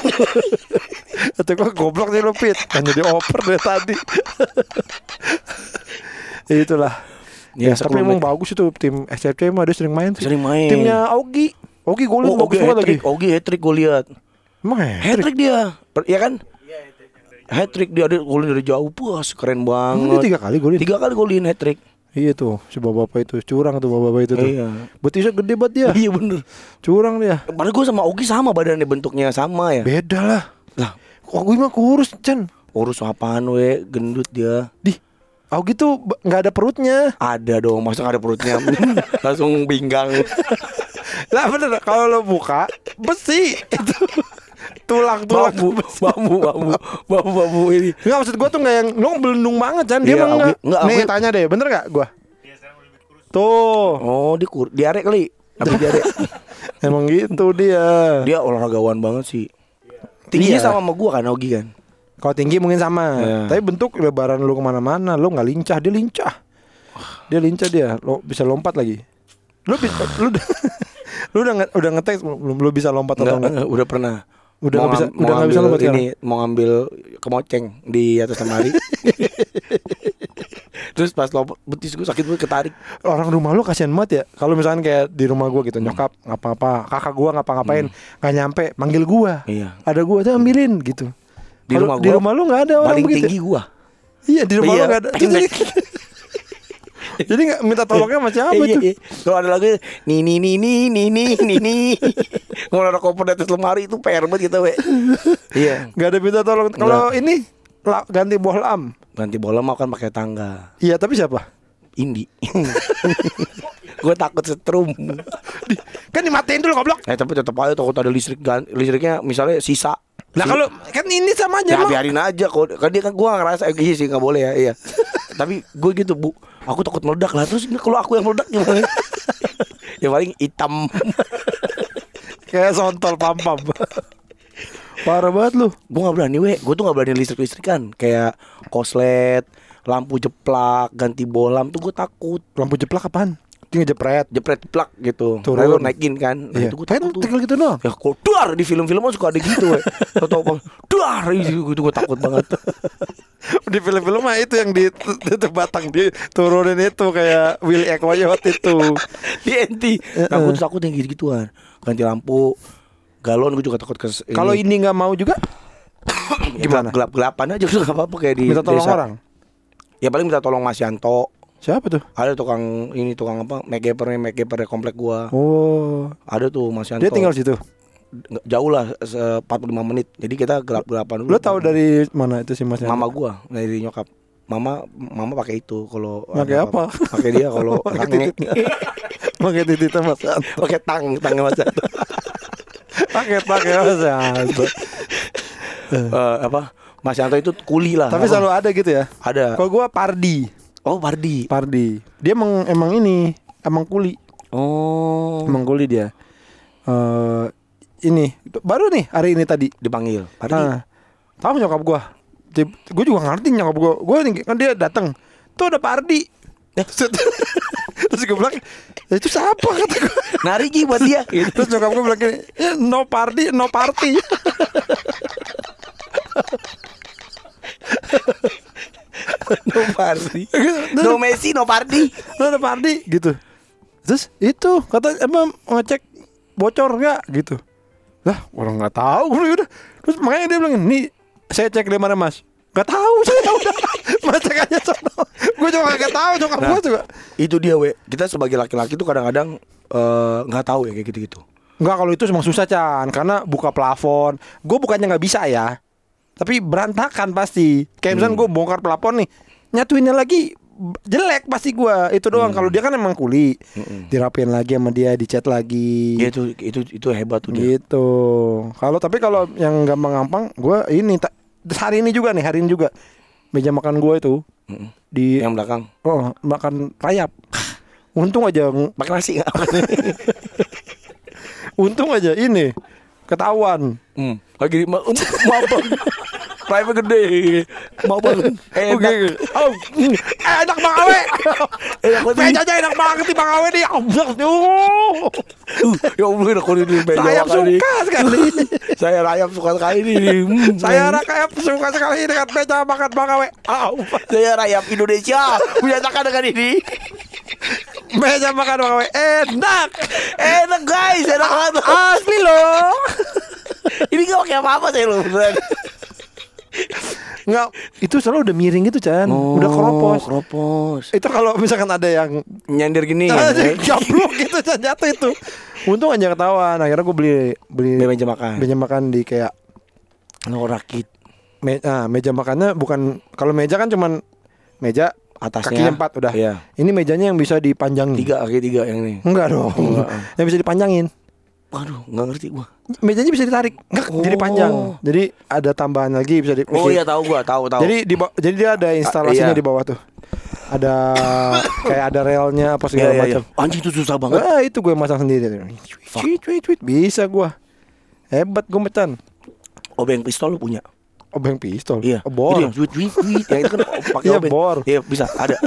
Kata gue goblok nih lu Pit Hanya dioper dari tadi Itulah Ya, ya, tapi emang bagus itu tim SCFC mah dia sering main sih. Sering main. Timnya Augie, Augie golin Oh, bagus Ogi banget lagi. Ogi hat-trick gue lihat. Emang Hat trick dia. Per- Iya kan? Hat trick dia ada golin dari jauh, puas keren banget. tiga kali golin. Tiga kali golin hat trick. Iya tuh, si bapak itu curang tuh bapak itu tuh. Iya. Betisnya gede banget dia. Iya bener. Curang dia. Padahal gue sama Ogi sama badannya bentuknya sama ya. Beda lah. Lah, Augie mah kurus, Chan. urus apaan we, gendut dia. Di Augie tuh nggak ada perutnya. Ada dong, masa nggak ada perutnya Langsung pinggang Lah bener kalau lo buka besi itu tulang tulang Bambu, bambu, bambu, bambu, bambu ini Enggak maksud gua tuh nggak yang lo belendung banget Chan dia Iya. Augie- enggak, Nih Augie- tanya deh, bener nggak gua? Tuh, Oh, dia kur diare kali Apa diare? emang gitu dia. Dia olahragawan banget sih Tingginya Iya. sama sama gua kan, Ogi kan Kalau tinggi mungkin sama, Iya. tapi bentuk lebaran lu ke mana-mana, lu nggak lincah, dia lincah. Dia lincah dia, lo bisa lompat lagi. Lu bisa, lu udah, lu udah nge- udah ngetek belum lu bisa lompat atau Enggak, enggak? udah pernah Udah nggak bisa, udah nggak bisa lompat ini, sekarang. mau ngambil kemoceng di atas lemari. Terus pas lompat betis gue sakit banget ketarik. orang rumah lu kasihan banget ya kalau misalkan kayak di rumah gua gitu nyokap ngapa-ngapa kakak gua ngapa-ngapain nggak nyampe manggil gua Iya. ada gua tuh ambilin gitu Di rumah di gua rumah lu nggak ada orang Paling begitu tinggi gua. iya di rumah Iya, lu nggak ada pendek. jadi nggak minta tolongnya sama siapa Iya, itu iya. Kalau ada lagi nih nih nih nih nih nih nih nih. Kalau ada koper di atas lemari itu PR banget kita, we. Iya. nggak ada minta tolong kalau ini ganti bohlam Ganti bola mau kan pakai tangga. iya tapi siapa Indi. gue takut setrum. Kan dimatiin dulu goblok Eh tapi tetap aja takut ada listrik listriknya misalnya sisa. lah Si- kalau kan ini sama aja Ya biarin aja kok. Kan dia kan gua ngerasa eh, iya sih nggak boleh ya, iya. Tapi gue gitu, Bu. Aku takut meledak lah. Terus ini kalau aku yang meledak gimana? ya paling hitam. kayak sontol pam pam parah banget lu Gue gak berani, we. Gue tuh gak berani listrik-listrikan. Kayak koslet, lampu jeplak, ganti bolam tuh gue takut. lampu jeplak apaan dia ngejepret Jepret jeplak gitu. Turun. Nah, lu naikin kan. Nah, iya itu gue kan takut tinggal gitu doang Ya kok duar di film-film suka ada gitu, we. Tau-tau apa? Duar gitu gue takut banget. di film-film mah itu yang di itu batang di turunin itu kayak Willy Ekoyot itu di gue tuh takut yang gitu-gituan. Ganti lampu, galon gue juga takut ke kalau ini nggak mau juga Gimana? gelap gelapan aja udah nggak apa-apa kayak di Minta tolong desa. orang. ya paling minta tolong Mas Yanto Siapa tuh? ada tukang ini tukang apa MacGyvernya MacGyver komplek gua Oh, ada tuh Mas Yanto dia tinggal situ. Jauh lah se- 45 menit jadi kita gelap gelapan dulu Lo tahu dari mana itu si Mas? mama gua dari nyokap mama mama pakai itu kalau Pakai apa? pakai dia kalau Pakai range. Pakai titik Mas pakai tang tangnya Mas Pakai pakai Mas Yanto. Eh, apa Mas Yanto itu kuli lah Tapi apa? selalu ada gitu ya. ada Kalau gua Pardi, oh Pardi Pardi. Dia emang emang ini, emang kuli, oh emang kuli dia. Eh ini baru nih hari ini tadi. dipanggil Ah, tahu nyokap gua. Gue juga ngerti nyokap gua. Gue kan dia datang. Tuh ada Pardi. Terus gue bilang, "Ya, itu siapa kata gue. nari Ji buat dia gitu. Terus nyokap gue bilang gini, "Ya, no party, no party. no Pardi no Messi no Pardi No ada party gitu. Terus itu kata emang ngecek bocor nggak gitu. Lah orang nggak tahu udah. Terus makanya dia bilang nih saya cek di mana mas. Gak tahu saya udah. Mas cek aja sono. Gue juga gak tahu nyokap Nah. juga. itu dia we kita sebagai laki-laki tuh kadang-kadang nggak tahu ya kayak gitu-gitu Enggak kalau itu emang susah Chan Karena buka plafon Gue bukannya nggak bisa ya Tapi berantakan pasti Kayak misalnya gue bongkar plafon nih Nyatuinnya lagi Jelek pasti gue Itu doang. Kalau dia kan emang kuli. Dirapiin lagi sama dia Dicat lagi. Ya itu itu itu hebat tuh dia. Gitu. Kalau tapi kalau yang gampang-gampang Gue ini ta- Hari ini juga nih Hari ini juga. Meja makan gue itu. Mm-mm. Di yang belakang? Oh makan rayap. Untung aja pakai nasi Untung aja ini Ketahuan. Hmm. lagi mau bang Rayapnya gede mau bang Oke. enak Oh, enak Bang Awe. Enak banget. Mejanya enak banget nih Bang Awe nih. Allah, tuh. Uh, ya Allah enak ini meja Saya ini. suka sekali. saya rayap suka sekali Hmm, Saya rakyat suka sekali dengan meja makan Bang Awe. Saya rayap Indonesia menyatakan dengan ini Meja makan Bang Awe enak. enak guys enak banget Asli loh. ini gak pakai apa-apa saya loh beneran. Enggak, itu selalu udah miring gitu, Chan. Oh, udah keropos. keropos Itu kalau misalkan ada yang nyender gini ya. Gablok gitu Chan jatuh itu. Untung aja ketahuan. Akhirnya gue beli beli meja makan. meja makan di kayak Lo rakit me, ah, meja makannya bukan kalau meja kan cuman meja atasnya kakinya empat udah. Iya. Ini mejanya yang bisa dipanjangin. Tiga kaki tiga yang ini. Enggak dong. Enggak. yang bisa dipanjangin. Waduh, nggak ngerti gua. Mejanya bisa ditarik. Enggak, Oh. jadi panjang. Jadi ada tambahan lagi bisa di Oh iya tahu gua, tahu tahu. Jadi di jadi dia ada instalasinya iya. di bawah tuh. Ada kayak ada relnya apa Iya, segala iya, iya. macam. Anjing itu susah banget. Ah, itu gue masang sendiri. Cuit, cuit, cuit. Bisa gua. Hebat gue mecan. Obeng pistol lu punya? Obeng pistol. Iya. Oh, bor. Itu yang cuit cuit cuit. Yang itu kan pakai Iya, obeng. bor. Iya, bisa. Ada.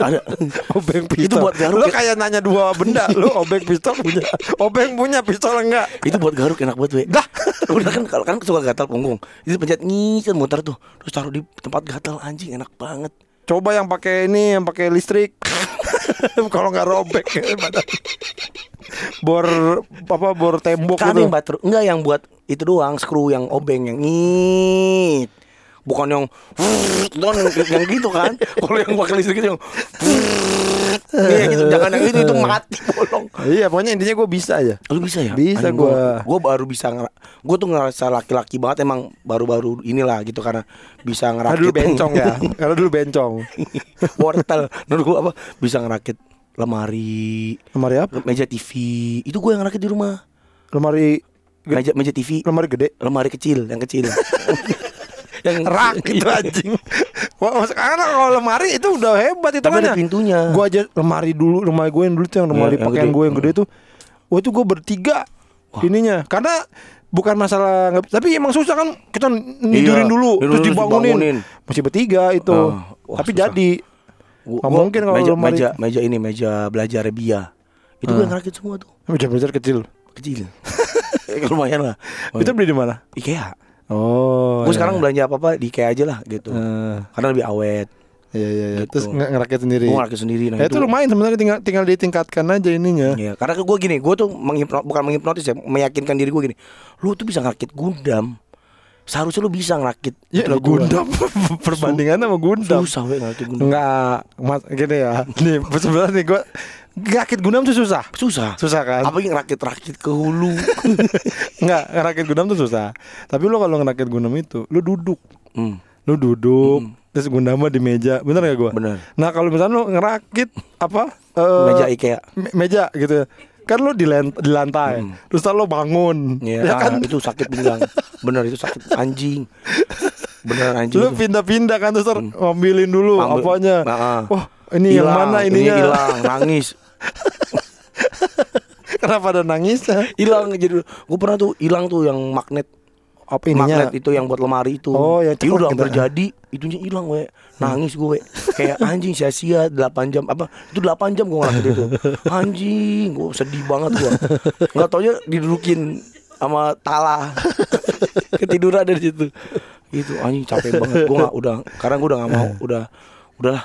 Ada. Obeng pistol. Itu buat garuk Lu ya? kayak nanya dua benda. Lu obeng pistol punya. Obeng punya pistol enggak? itu buat garuk enak banget, we. Dah. Udah kan kalau kan suka gatal punggung. Itu pencet ngicen muter tuh. Terus taruh di tempat gatal anjing enak banget. Coba yang pakai ini, yang pakai listrik. Kalau nggak robek. Bor apa bor tembok Kan gitu. yang enggak yang buat itu doang screw yang obeng yang ngit. Bukan yang yang, yang gitu kan. Kalau yang pakai listrik itu yang Iya gitu, jangan yang itu itu mati bolong. Iya, pokoknya intinya gue bisa aja. Lu bisa ya? Bisa gua. Gua baru bisa Gua tuh ngerasa laki-laki banget emang baru-baru inilah gitu karena bisa Karena ngerakit dulu bencong ya. Karena dulu bencong. Wortel. Menurut gua apa? Bisa ngerakit lemari, Lemari apa? meja TV. Itu gua yang ngerakit di rumah. Lemari Meja meja TV, lemari gede. lemari kecil, yang kecil. Yang Rak itu anjing. Wah, karena kalau lemari itu udah hebat itu ada pintunya. Gua aja lemari dulu, lemari gue yang dulu tuh yang lemari yang pakaian gue yang gede tuh. Wah itu gue bertiga ininya. Karena bukan masalah tapi emang susah kan kita nidurin Iya, dulu terus dibangunin. dibangunin. Masih bertiga itu. Ah, wah, tapi susah. jadi Gua- gua mungkin kalau meja, lemari- meja meja ini meja belajar Bia. Itu gua yang ngerakit semua tuh. belajar kecil. Kecil. Lumayan lah. Itu beli di mana? IKEA. Oh. Gue iya. sekarang belanja apa-apa di IKEA aja lah gitu. Eh, Karena lebih awet. iya iya iya. Gitu. Terus nge- ngerakit sendiri. Gue ngerakit sendiri. Nah, Ya itu lumayan sebenarnya tinggal tinggal ditingkatkan aja ininya. Iya, karena gue gini, gue tuh menghipnot, bukan menghipnotis ya, meyakinkan diri gue gini. Lu tuh bisa ngerakit Gundam Seharusnya lu bisa ngerakit. Ya gitu-gituan. Gundam perbandingannya sama Gundam. Susah weh ngerakit Gundam. Enggak, mas gini ya. Nih, sebenarnya nih gua rakit Gundam tuh susah. Susah. Susah kan? Apa yang rakit-rakit ke hulu? Enggak, ngerakit Gundam tuh susah. Tapi lo kalau ngerakit Gundam itu, lo duduk. hmm. Lu duduk, terus Gundamnya di meja. Bener gak gua? Bener. Nah, kalau misalnya lo ngerakit apa? eh, Meja IKEA. me- meja gitu. Kan lo di, di lantai. Terus ntar lo bangun. Ya, Ya, ah, kan? itu sakit pinggang. Bener itu sakit anjing. Bener anjing. Lu itu. pindah-pindah kan terus ntar ngambilin dulu Ambil- apanya. Nah, ah. Wah, ini yang Hilang, mana ini ininya? hilang, nangis. Kenapa ada nangis? Hilang jadi gue pernah tuh hilang tuh yang magnet Apa ininya? magnet itu yang buat lemari itu. Oh, yang itu udah gitu. hampir jadi, itunya hilang we. Nangis gue kayak anjing sia-sia 8 jam apa itu 8 jam gue ngelakuin itu. Anjing, gue sedih banget gue. Enggak taunya didudukin sama tala. Ketiduran dari situ. Itu anjing capek banget. Gue nggak udah sekarang gue udah nggak mau, udah udahlah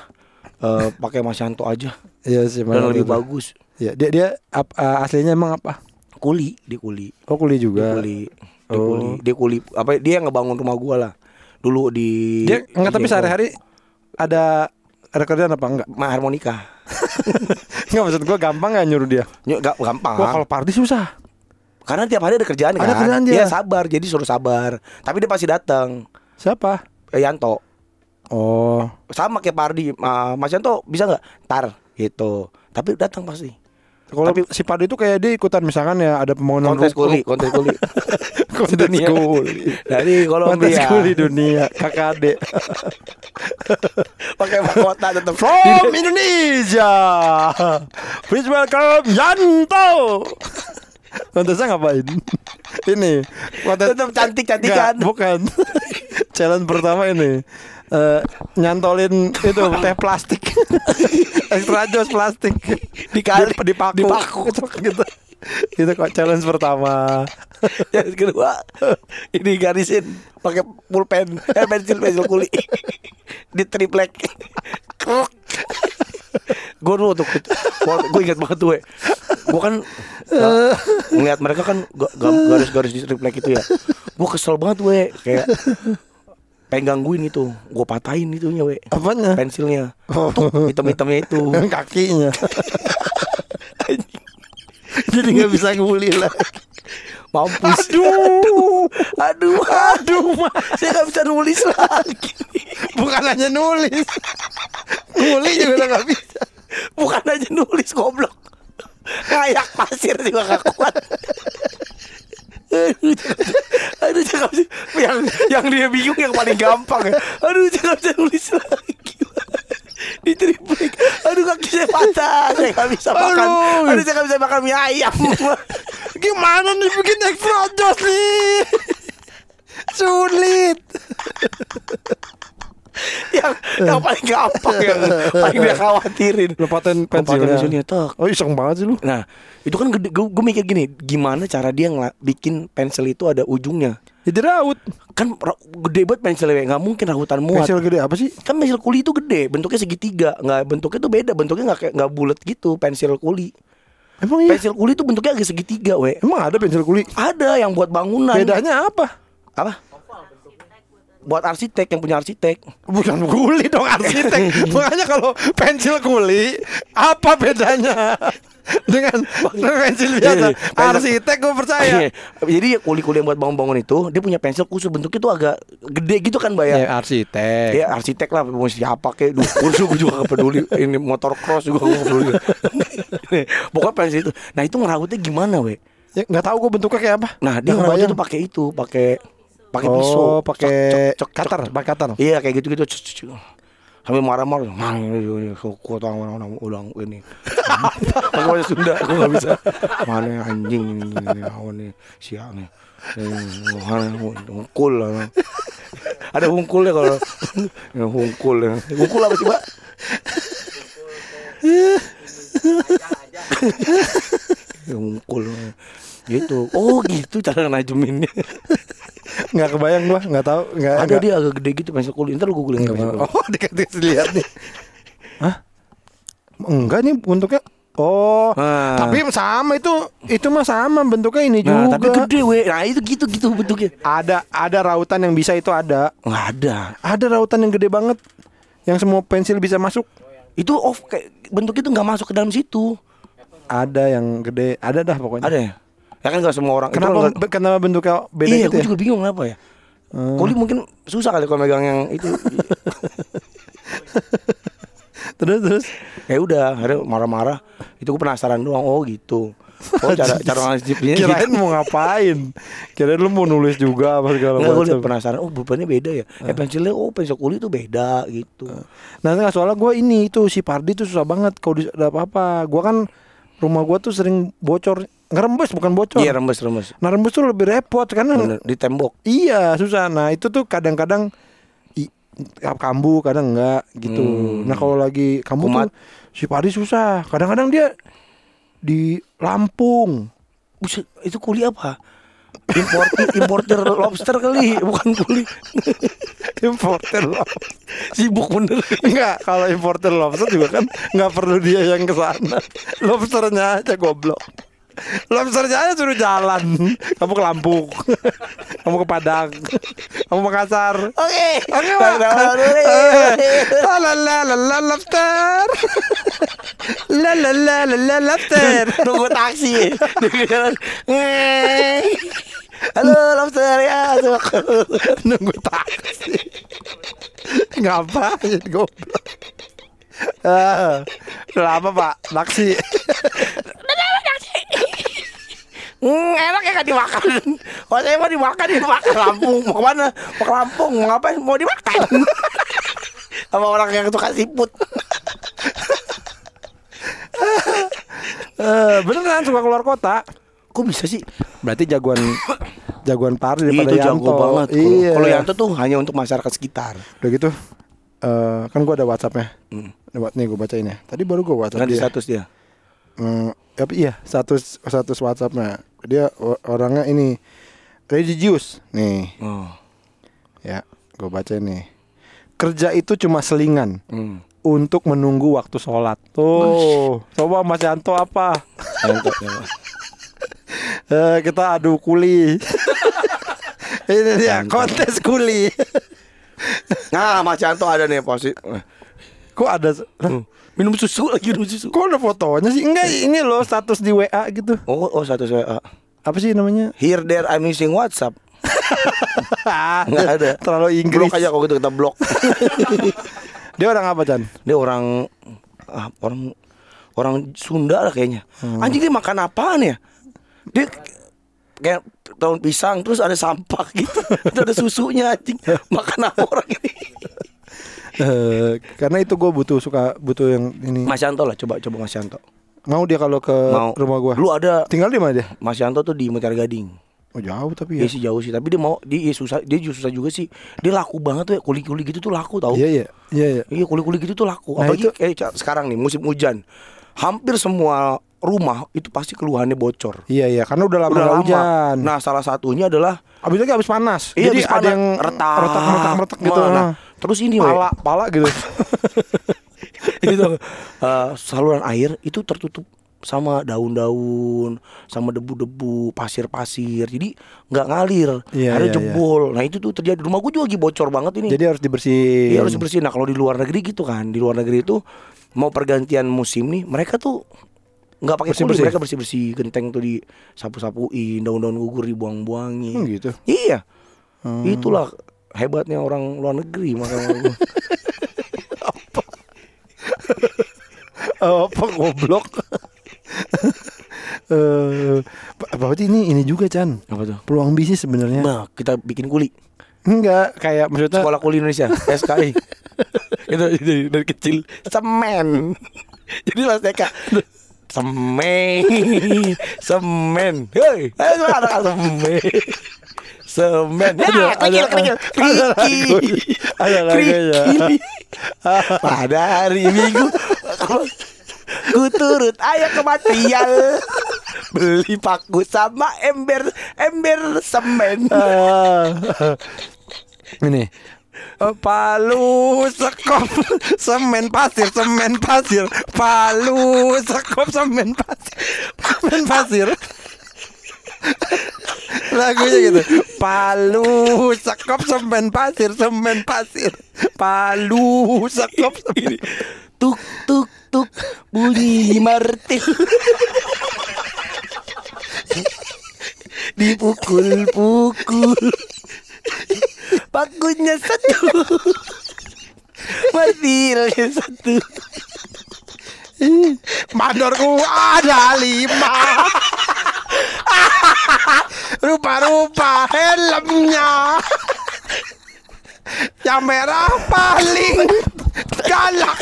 eh, pakai Mas Yanto aja. Iya sih, Dan lebih itu. bagus. Ya, dia dia ap- eh, aslinya emang apa? Kuli, di kuli. Oh, Dia juga. kuli. Dia Oh. kuli. Dia kuli apa dia yang ngebangun rumah gua lah. Dulu di Dia enggak tapi di- sehari-hari ada ada kerjaan apa enggak? Ma harmonika. Enggak maksud gua gampang enggak nyuruh dia. Nyok gak gampang. Wah, kalau Pardi susah. Karena tiap hari ada kerjaan kan. Ada kerjaan dia. sabar, jadi suruh sabar. Tapi dia pasti datang. Siapa? Eh, Yanto. Oh, Sama kayak Pardi. Ma- Mas Yanto bisa nggak? Tar gitu. Tapi datang pasti. kalau Tapi- si Pardi itu kayak dia ikutan misalkan ya ada pembangunan Kontes ruko. kuli, kontes kuli. kontes Dunia. kuli. Dari Kontes Kolombia. kuli dunia, KKD. Pakai mahkota tetap. From Indonesia. Please welcome Yanto. Kontesnya ngapain? ini kontes Tetap cantik-cantikan. Bukan. Challenge pertama ini. Eh, nyantolin itu teh plastik. Extra jos plastik. Dikali- di, dipaku. dipaku. itu gitu. Itu kok challenge pertama. Yang kedua ini garisin pakai pulpen, eh pensil pensil kuli. Di triplek. Kruk. Gue dulu tuh, gue ingat banget tuh, gue kan uh, ngeliat mereka kan ga- ga- garis-garis di triplek itu ya, gue kesel banget we, kayak pengen gangguin itu, gue patahin itunya we, apanya? Pensilnya, tuh hitam-hitamnya itu, kakinya. Jadi nggak bisa nguli lagi. Mampus. aduh. Aduh, aduh Mas. saya nggak bisa nulis lagi. bukan hanya nulis. Nguli juga nggak bisa. Bukan aja nulis goblok. Ngayak pasir juga gak kuat Aduh, aduh bisa yang yang dia bingung yang paling gampang ya. Aduh jangan bisa nulis lagi. Di triplek. Aduh kaki saya patah. Saya gak bisa makan. Aduh. Aduh saya gak bisa makan mie ayam. gimana nih bikin extra jos nih sulit yang yang paling gampang yang paling dia khawatirin. Oh, paten pensilnya pensilnya, tek. oh iseng banget sih lu Nah, itu kan gede, gue, mikir gini, gimana cara dia ngela- bikin pensil itu ada ujungnya? jadi raut Kan ra- gede banget pensilnya, nggak mungkin rahutan muat. pensil gede apa sih Kan pensil kuli itu gede, bentuknya segitiga, nggak bentuknya tuh beda, bentuknya nggak kayak nggak bulat gitu pensil kuli. emang iya Pensil kuli itu bentuknya agak segitiga, we. emang ada pensil kuli Ada yang buat bangunan. bedanya apa Apa? Buat arsitek yang punya arsitek. bukan kuli dong arsitek. Makanya kalau pensil kuli apa bedanya dengan pensil biasa? Eh, pensil- arsitek gue percaya. Iya. Jadi kuli-kuli yang buat bangun-bangun itu, dia punya pensil khusus bentuknya tuh agak gede gitu kan, Mbak ya? ya arsitek. Ya arsitek lah mau siapa kayak dukur gue juga gak peduli. Ini motor cross juga gak peduli. Pokoknya pensil itu. Nah itu ngerawatnya gimana we? Ya nggak tahu gue bentuknya kayak apa. Nah dia ngerawatnya tuh pakai itu pakai pakai oh pisau pakai cek, cutter pakai cutter. Iya kayak gitu gitu sambil marah-marah mang ini kuat orang ulang ini. Pakai bahasa Sunda aku nggak bisa. Mana anjing ini ini, awan nih siang nih? Ini, hungkul lah ada hungkulnya kalau ya, hungkul ya. hungkul apa sih Ya, hungkul gitu oh gitu cara najeminnya nggak kebayang gua nggak tahu nggak ada dia agak gede gitu pensil kulit ntar mau. kulit. oh dikasih lihat nih Hah? enggak nih bentuknya Oh, Ah. tapi sama itu itu mah sama bentuknya ini Nah, juga. tapi gede we. Nah, itu gitu gitu bentuknya. Ada ada rautan yang bisa itu ada. Nggak ada. Ada rautan yang gede banget yang semua pensil bisa masuk. Itu off kayak bentuk itu nggak masuk ke dalam situ. Ada yang gede, ada dah pokoknya. Ada ya? Ya kan nggak semua orang. itu Kenapa nggak- be- kenapa bentuknya beda iya, gitu gue ya? juga bingung kenapa ya. Hmm. Kuli mungkin susah kali kalau megang yang itu. Terus terus ya udah, akhirnya marah-marah. Itu gue penasaran doang. Oh gitu. Oh cara cara ngasihnya kirain mau ngapain? Kirain lu mau nulis juga apa segala Enggak, gue macam. penasaran. Oh bupanya beda ya. Eh pensilnya, oh pensil kuli itu beda gitu. Nah, enggak soalnya gue ini itu si Pardi tuh susah banget kalau ada apa-apa. Gua kan rumah gua tuh sering bocor, ngerembes bukan bocor. Iya remes remes. Nah, rembes tuh lebih repot karena Bener, di tembok. Iya susah. Nah itu tuh kadang-kadang kambuh, kadang enggak gitu. Hmm. Nah kalau lagi kambuh Kumat. tuh si Padi susah. Kadang-kadang dia di Lampung. Buset, itu kuli apa? Importer importer lobster kali, bukan kuli. Importer loh. Sibuk bener. Enggak, kalau importer lobster juga kan nggak perlu dia yang ke sana. Lobsternya aja goblok. Lobsternya aja suruh jalan. Kamu ke Lampung. Kamu ke Padang. Kamu Makassar. Oke. Oke, Pak. La la la la la lobster. La la la la la lobster. Nunggu taksi. Halo lobster ya. Nunggu taksi. Ngapain goblok? Ah, lama pak, taksi. Hmm, enak ya kan dimakan. Kalau saya mau dimakan dimakan Lampung. Mau ke mana? Mau ke Lampung. Mau ngapain? Mau dimakan. Sama orang yang suka siput. Eh, beneran suka keluar kota. Kok bisa sih? Berarti jagoan jagoan party daripada itu jago Yanto. banget. Kalau- Iya. Kalau Yanto tuh hanya untuk masyarakat sekitar. Udah gitu. eh kan gua ada WhatsAppnya. Hmm. Nih gue bacain ya. Tadi baru gue WhatsApp Nanti dia. status dia. Hmm, tapi iya status status WhatsAppnya dia orangnya ini religius nih Oh. ya gue baca nih kerja itu cuma selingan Hmm. untuk menunggu waktu sholat tuh coba Mas Yanto apa Yanto. Eh, kita adu kuli ini dia Yanto. kontes kuli Nah, Mas Yanto ada nih posisi. kok ada Hmm. Minum susu lagi minum susu. kok ada fotonya sih enggak ini loh status di WA gitu Oh, oh satu saya. apa sih namanya Here there I'm using WhatsApp. Nggak ada. terlalu Inggris Blok aja kalau gitu kita blok. dia orang apa Chan dia orang ah, orang orang Sunda lah kayaknya. Anjing dia makan apaan ya? Dia kayak daun pisang terus ada sampah gitu. Terus ada susunya anjing. Makan apa orang ini? Eh, karena itu gue butuh suka butuh yang ini Mas Yanto lah coba coba Mas Yanto. mau dia kalau ke Mau rumah gue Lu ada tinggal di mana dia Mas Yanto tuh di Mutiara Gading. oh jauh tapi Iya ya sih jauh sih, tapi dia mau dia iya susah, dia juga susah juga sih. Dia laku banget tuh ya, kuli-kuli gitu tuh laku tau. iya iya iya iya Iya kuli-kuli gitu tuh laku. Nah, Apalagi itu- kayak sekarang nih musim hujan. Hampir semua rumah itu pasti keluhannya bocor. iya iya karena udah lama Udah lama. hujan Nah, salah satunya adalah abis itu abis panas iya jadi habis ada panas, yang retak, retak retak retak gitu Nah, nah. Terus ini we, pala pala gitu itu eh, saluran air itu tertutup sama daun-daun, sama debu-debu, pasir-pasir. Jadi nggak ngalir, Iya, ada iya, jebol. Nah itu tuh terjadi. Rumah gue juga lagi bocor banget ini. jadi harus dibersihin Iya harus bersih. Nah kalau di luar negeri gitu kan, di luar negeri itu mau pergantian musim nih, mereka tuh nggak pakai kuli, Bersih-bersih. mereka bersih bersih genteng tuh di sapu sapuin, daun-daun gugur dibuang-buangin. Hmm, gitu Iya, Hmm. itulah hebatnya orang luar negeri makanya. Oh, apa goblok Eh, berarti ini ini juga Chan Apa tuh? peluang bisnis sebenarnya Nah, kita bikin kuli. enggak kayak maksudnya Sekolah kuli Indonesia, SKI. itu, itu dari kecil semen. Jadi pas TK semen, semen. Hei, anak semen. Semen. Ya, kerikil, kerikil, ada lagu- kerikil. ada lagunya. Kerikil. Pada hari Minggu Ku turut ayo ke material Beli paku sama ember Ember semen ini Palu sekop semen pasir semen pasir Palu sekop semen pasir semen pasir lagunya gitu Palu sekop semen pasir semen pasir Palu sekop semen Tuk tuk tuk bunyi martil. Dipukul-pukul. Pakunya satu. Martilnya satu. Mandorku ada lima Rupa-rupa helmnya Yang merah paling galak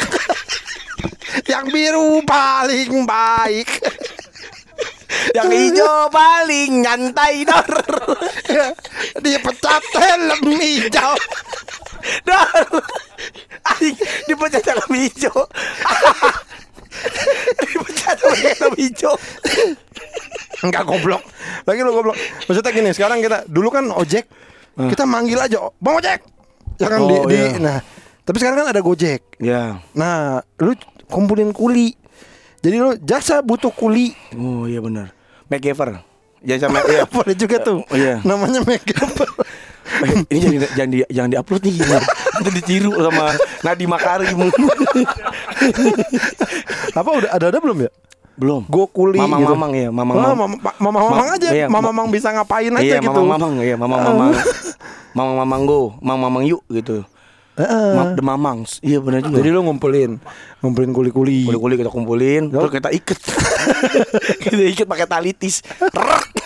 Yang biru paling baik Yang hijau paling nyantai dor. Dipecat helm hijau Dor. Dipecat dalam hijau. Dipecat dalam hijau. Enggak goblok Lagi lu goblok Maksudnya gini Sekarang kita Dulu kan ojek Kita manggil aja Bang ojek Ya kan di, Oh, di- iya. Nah Tapi sekarang kan ada gojek Ya. Nah Lu kumpulin kuli Jadi lu jasa butuh kuli Oh iya benar. MacGyver. Jangan sama ya. Boleh juga tuh Oh, iya. Namanya MacGyver ini jangan di, jangan di, jangan diupload nih. Nanti ditiru sama Nadi Makarim. Apa udah ada-ada belum ya? Belum. Gue kuli Mamang gitu. mamang ya, mamang mamang. mama, ma- mama mamang Ma- aja iya, Mama ma- mamang bisa ngapain aja Iya, gitu mamang mamang ya, mamang mamang. Mamang mamang go, mamang mamang yuk gitu. Ma- The Mamangs. Iya benar juga. Jadi lu ngumpulin Ngumpulin kuli-kuli kuli-kuli kita kumpulin, terus kita iket. kita iket pakai tali tis. Rak.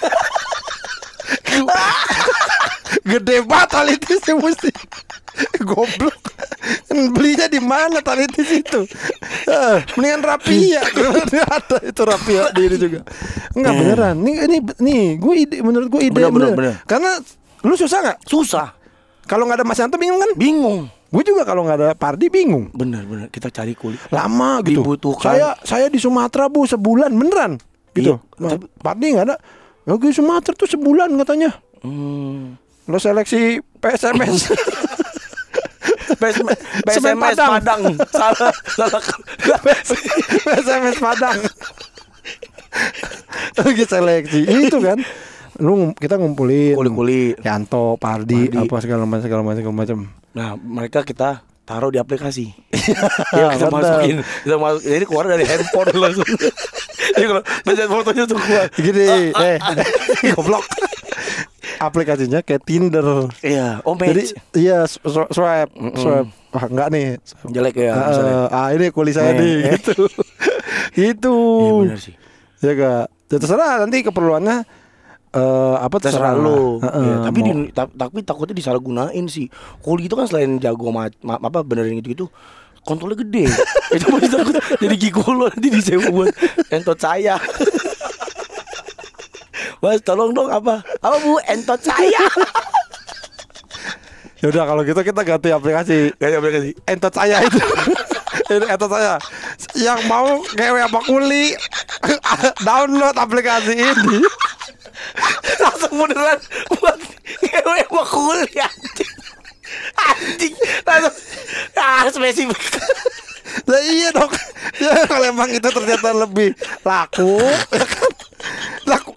Gede banget talitisnya mesti. Goblok. Belinya di mana talitis itu Eh, Mendingan rapia Ada itu rapia di ini juga. Enggak beneran. Nih ini nih gue ide menurut gue ide Bener, bener, bener. Karena lu susah nggak? Susah. kalau nggak ada Mas Yanto bingung kan? Bingung. gue juga kalau nggak ada Pardi bingung. Bener bener. Kita cari kuli. lama gitu. Dibutuhkan. saya saya di Sumatera bu sebulan beneran. Gitu. Iya, nah, tapi- Pardi nggak ada. Oke Sumatera tuh sebulan katanya. Hmm. Lo seleksi PSMS PSMS Padang. Padang. Salah, salah. PSMS Padang lagi seleksi itu kan lu kita ngumpulin Kuli-kuli. Yanto Pardi, Pardi. apa segala macam segala macam segala macam Nah, mereka kita taruh di aplikasi. Iya, ya, kita masukin, kita masuk. Jadi keluar dari handphone langsung. Jadi kalau pencet fotonya tuh keluar. gini eh goblok aplikasinya kayak Tinder Iya, oh Jadi match. iya sw- sw- swipe, swipe. Wah enggak nih. Swipe. Jelek ya, Ah, misalnya. ah ini kuli saya Nih, nih gitu. gitu. Iya benar sih. Ya enggak. Ya, terserah nanti keperluannya eh apa Terserah lu. Heeh, Iya, tapi mau- di, ta- tapi takutnya disalahgunain sih. Kuli itu kan selain jago ma, ma- apa benerin gitu gitu kontrolnya gede. itu masih takut jadi gigolo nanti disewa buat entot saya. Mas tolong dong apa? Apa Bu entot saya? Ya udah kalau gitu kita ganti aplikasi. Kayak aplikasi. Entot saya itu. Ini entot saya. Yang mau ngewe apa kuli download aplikasi ini. langsung beneran buat ngewe sama kuliah anjing anjing langsung ah spesifik Lah iya dong. Ya kalau emang itu ternyata lebih laku, ya kan? Laku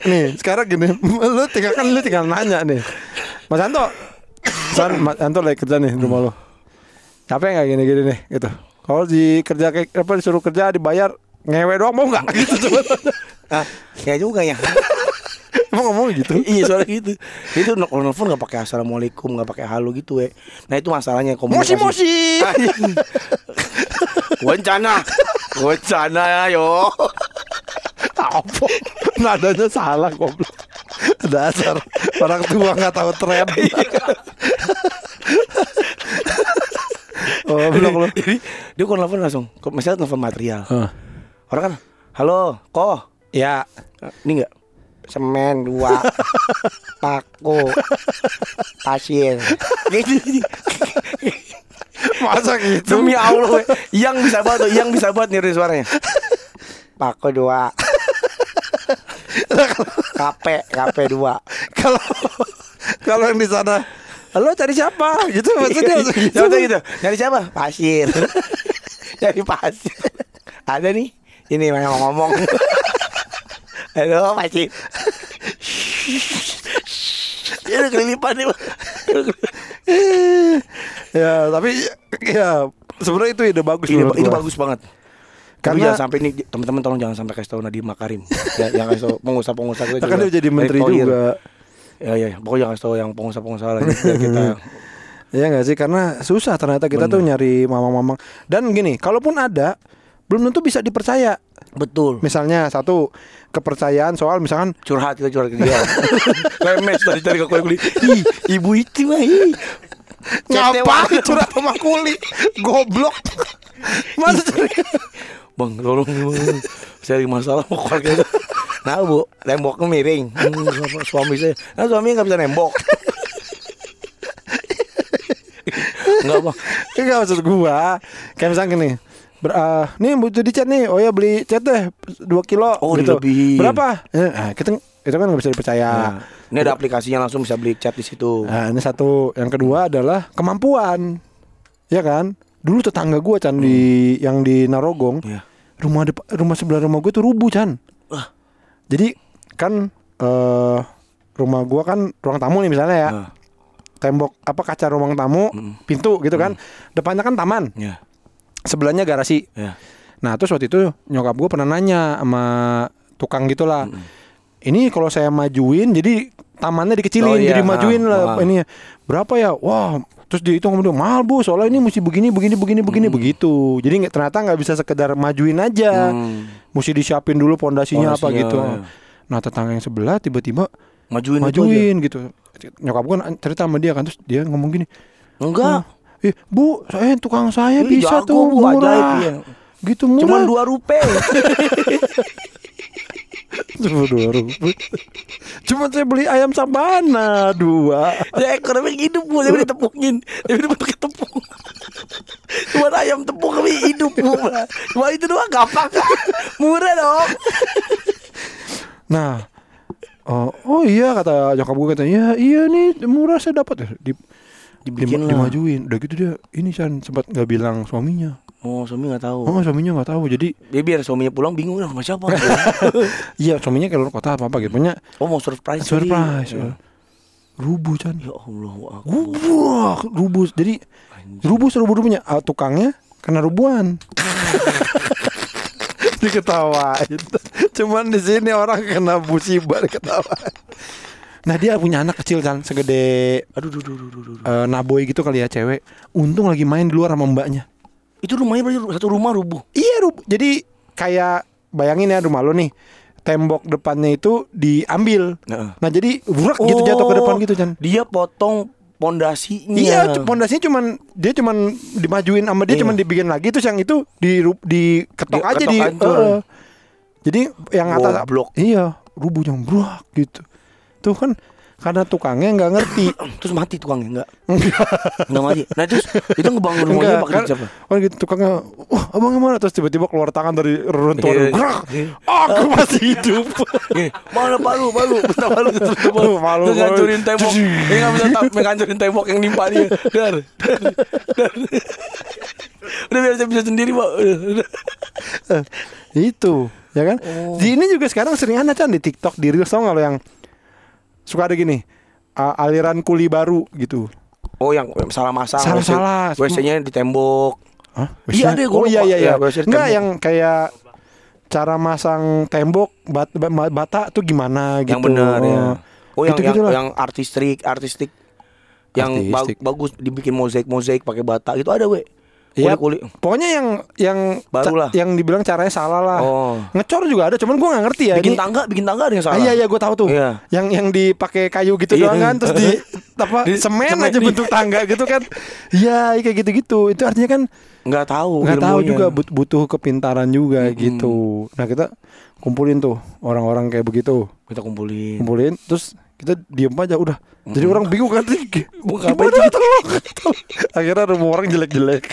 nih. Sekarang gini, lu tinggal kan lu tinggal nanya nih. Mas Anto. San, Mas Anto lagi kerja nih rumah lu. Capek nggak gini-gini nih gitu. Kalau di kerja kayak apa disuruh kerja dibayar ngewe doang mau nggak gitu coba ah ya juga ya Emang ngomong gitu. iya soalnya gitu itu kalau nelfon nggak pakai assalamualaikum nggak pakai halo gitu ya nah itu masalahnya Mosi komunikasi mosi. Wancana Wancana yo Apa? Nadanya salah goblok. Dasar orang tua nggak tahu tren. oh, belum lu. Jadi dia kalau nelfon langsung kok Misalnya nelfon material Hah. Orang kan Halo Ko Ya, Ini enggak Semen dua Paku Pasir Gitu masa gitu? Demi Allah. Yang bisa banget tuh, Yang bisa banget niru suaranya Paku dua Kape Kape dua Kalau kalau yang di sana Lo cari siapa? Gitu maksudnya. Iya, Contoh gitu. Nyari siapa? Pasir. Nyari pasir. Ada nih. Ini yang mau ngomong. Halo, pasir. Ya udah kelilipan nih. Ya, tapi ya sebenarnya itu ide bagus Ini, menurut itu bagus banget. Karena- jangan sampai nih teman-teman tolong jangan sampai kasih tahu Nadiem Makarim. ya, yang kasih tahu pengusaha-pengusaha kita Kan dia jadi menteri Erick juga. Ya ya, pokoknya jangan kasih tahu yang pengusaha-pengusaha lah biar kita Iya nggak sih? Karena susah ternyata kita tuh nyari mamang-mamang. Dan gini kalaupun ada belum tentu bisa dipercaya. Betul. misalnya satu kepercayaan soal misalkan curhat kita curhat ke dia. Lemes tadi cari ke kuli ibu itu mah ngapain curhat sama kuli goblok. Masa bang tolong bang cari masalah mau keluarga nah bu temboknya miring. Hmm, suami saya. Nah suami nggak bisa nembok. Enggak bang. Enggak maksud gua. Kayak misalnya gini Ber, ah, nih butuh dicat nih. Oh ya beli cat deh 2 kilo Oh, gitu. dilebihin. berapa? Nah, kita itu kan nggak bisa dipercaya. Nah, ini ada aplikasinya langsung bisa beli chat di situ. Nah, ini satu. Yang kedua adalah kemampuan. Ya kan? Dulu tetangga gua Chan di yang di Narogong, Iya. Rumah depa- rumah sebelah rumah gue tuh rubuh Chan. Wah. Jadi kan eh rumah gua kan ruang tamu nih misalnya ya. Nah, Tembok apa kaca ruang tamu, pintu gitu kan. Depannya kan taman, ya sebelahnya garasi. ya Nah, terus waktu itu nyokap gua pernah nanya sama tukang gitulah. Ini kalau saya majuin jadi tamannya dikecilin Oh, iya. jadi majuin lah Ah, ah. ini berapa ya? Wah, terus dia hitung kemudian mahal bu soalnya ini mesti begini begini begini begini begitu. Jadi nggak ternyata nggak bisa sekedar majuin aja. Hmm. Mesti disiapin dulu pondasinya apa gitu. iya. Nah, tetangga yang sebelah tiba-tiba majuin itu majuin gitu. Nyokap kan cerita sama dia kan terus dia ngomong gini. enggak Eh, Bu, saya tukang saya Ih, bisa jago, tuh Bu, murah. ajaib, iya. Gitu murah. Cuman dua rupiah Cuma dua rupiah. Cuma saya beli ayam sabana dua. Ya ekonomi hidup bu, tapi ditepungin Tapi dibentuknya tepung Cuma ayam tepung kami hidup bu Cuma itu doang gampang Murah dong Nah, oh, oh iya kata nyokap gue kata ya iya nih murah saya dapat ya di, Dibikin dimajuin. Udah gitu dia ini kan sempat nggak bilang suaminya. Oh suami gak tahu Oh suaminya nggak tahu jadi Dia biar suaminya pulang bingung lah sama siapa iya suaminya keluar kota apa apa gitu punya Oh mau surprise surprise. Iya. Rubuh kan. Ya Allah Wah, rubuh. Jadi rubuh serubuh rubuhnya ah, tukangnya kena rubuhan. diketawain. Cuman di sini orang kena musibah diketawain. Nah dia punya anak kecil kan segede Aduh duh, duh, duh, duh, duh. eh, naboy gitu kali ya cewek. Untung lagi main di luar sama mbaknya. Itu rumahnya berarti satu rumah rubuh Iya rubuh. Jadi kayak bayangin ya rumah lo nih. Tembok depannya itu diambil. Nah. Nah jadi burak gitu jatuh ke depan gitu Chan. Dia potong pondasinya Iya, pondasinya cuman dia cuman dimajuin sama dia Iya. cuman dibikin lagi terus yang itu di diketok aja Diketok di. Heeh. Jadi yang atas Goblok. iya, rubuh yang brak gitu. Tuh kan karena tukangnya nggak ngerti. Terus mati tukangnya enggak Enggak mati Nah terus itu ngebangun rumahnya pakai kan, siapa kan gitu tukangnya, wah abang mana? Terus tiba-tiba keluar tangan dari reruntuhan, Iya. Grak! aku masih hidup. Mana palu, palu, bentar palu, palu, Palu, ngancurin tembok, ini nggak bisa tap, ngancurin tembok yang nimpa dia, dar. Udah biar saya bisa sendiri pak. Udah, udah. itu, ya kan? Oh. Di ini juga sekarang sering ada kan di TikTok, di Reels tau nggak lo yang suka ada gini, a- aliran kuli baru gitu. Oh yang salah masang, Salah-salah. WC-nya di tembok. Hah? Iya, ada, gua Oh iya lupa. iya iya. Ya, Enggak yang kayak cara masang tembok bat, ba- bata tuh gimana gitu. Yang benar ya. Oh yang Gitu-gitu yang, lah. yang artistik, artistik, yang ba- bagus dibikin mozaik mozaik pakai bata itu ada we. Iya, Kuli-kuli. Pokoknya yang yang Baru lah. yang dibilang caranya salah lah. Oh. Ngecor juga ada, cuman gua nggak ngerti ya. Bikin ini- tangga, bikin tangga ada yang Ah, salah. iya iya gue tahu tuh. Iya. Yang yang dipakai kayu gitu Iya. doang kan terus di apa Di- semen semen, aja di- bentuk tangga gitu kan. Iya, kayak gitu-gitu. Itu artinya kan Nggak tahu. nggak tahu juga but- butuh kepintaran juga gitu. Nah, kita kumpulin tuh orang-orang kayak begitu. Kita kumpulin. Kumpulin terus kita diem aja udah. Jadi orang bingung kan Mau Gimana ngapain sih? tolong. Akhirnya rumah orang jelek-jelek.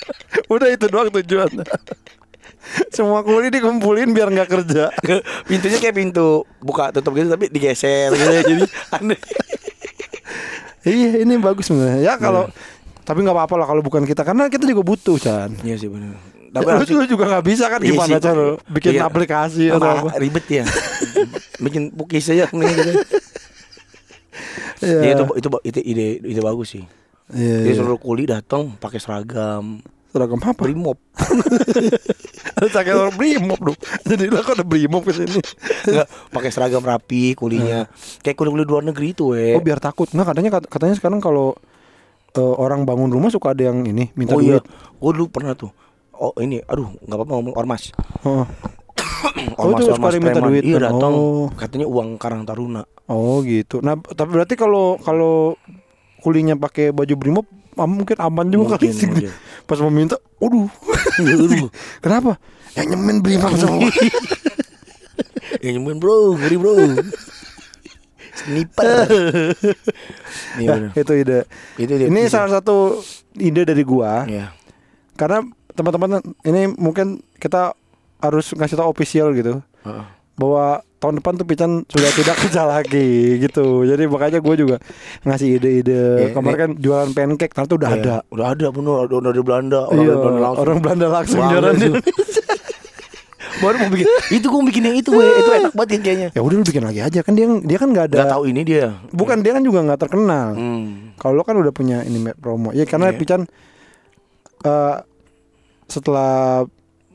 udah itu doang tujuan. Semua kuli dikumpulin biar nggak kerja. Ke- pintunya kayak pintu buka tutup gitu tapi digeser gitu jadi aneh Iya ini bagus sebenarnya. Ya kalau tapi nggak apa-apa lah kalau bukan kita karena kita juga butuh Chan. Iya sih benar. Tapi Tapi lu juga, juga nggak bisa kan Iya gimana sih. cara bikin Iya. aplikasi atau apa? ribet ya. Bikin pukis aja gitu. Iya. Ya, itu itu itu ide ide bagus sih. Iya. Jadi iya. seluruh kuli datang pakai seragam Seragam apa? brimob. Ada pakai orang brimob dong. Jadi lah kok ada brimob ke sini. Enggak, pakai seragam rapi kulinya. Kayak kuli-kuli luar negeri itu, we. Oh biar takut. Nggak katanya katanya sekarang kalau eh, orang bangun rumah suka ada yang ini minta oh iya, duit. gue dulu pernah tuh. Oh ini, aduh, nggak apa-apa ngomong ormas. Oh. Oh, itu suka yang minta duit. Iya datang, Oh. katanya uang Karang Taruna. Oh gitu. Nah tapi berarti kalau kalau kulinya pakai baju brimob mungkin aman juga kali Mungkin, sih. mungkin. Pas mau minta, aduh. Kenapa? Yang nyemen brimob semua. Ya nyembuhin bro, ngeri bro. Sniper. Iya itu ide. Itu dia. Ini bisa. salah satu ide dari gua. Iya. Karena teman-teman ini mungkin kita harus ngasih tahu official gitu Heeh. bahwa tahun depan tuh Pican sudah tidak kerja lagi gitu. Jadi makanya gue juga ngasih ide-ide. Iya, Kemarin kan jualan pancake, ternyata udah Iya, ada. Udah ada bener, udah, dari Belanda, orang Iya, Belanda langsung. orang Belanda langsung jualan di. Baru mau bikin. Itu gue bikin yang itu, we. Itu enak banget yang kayaknya. Ya udah lu bikin lagi aja kan dia dia kan nggak ada. Gak tahu ini dia. Bukan dia kan juga nggak terkenal. Hmm. Kalau lo kan udah punya ini promo. Ya karena Iya. Pican eh setelah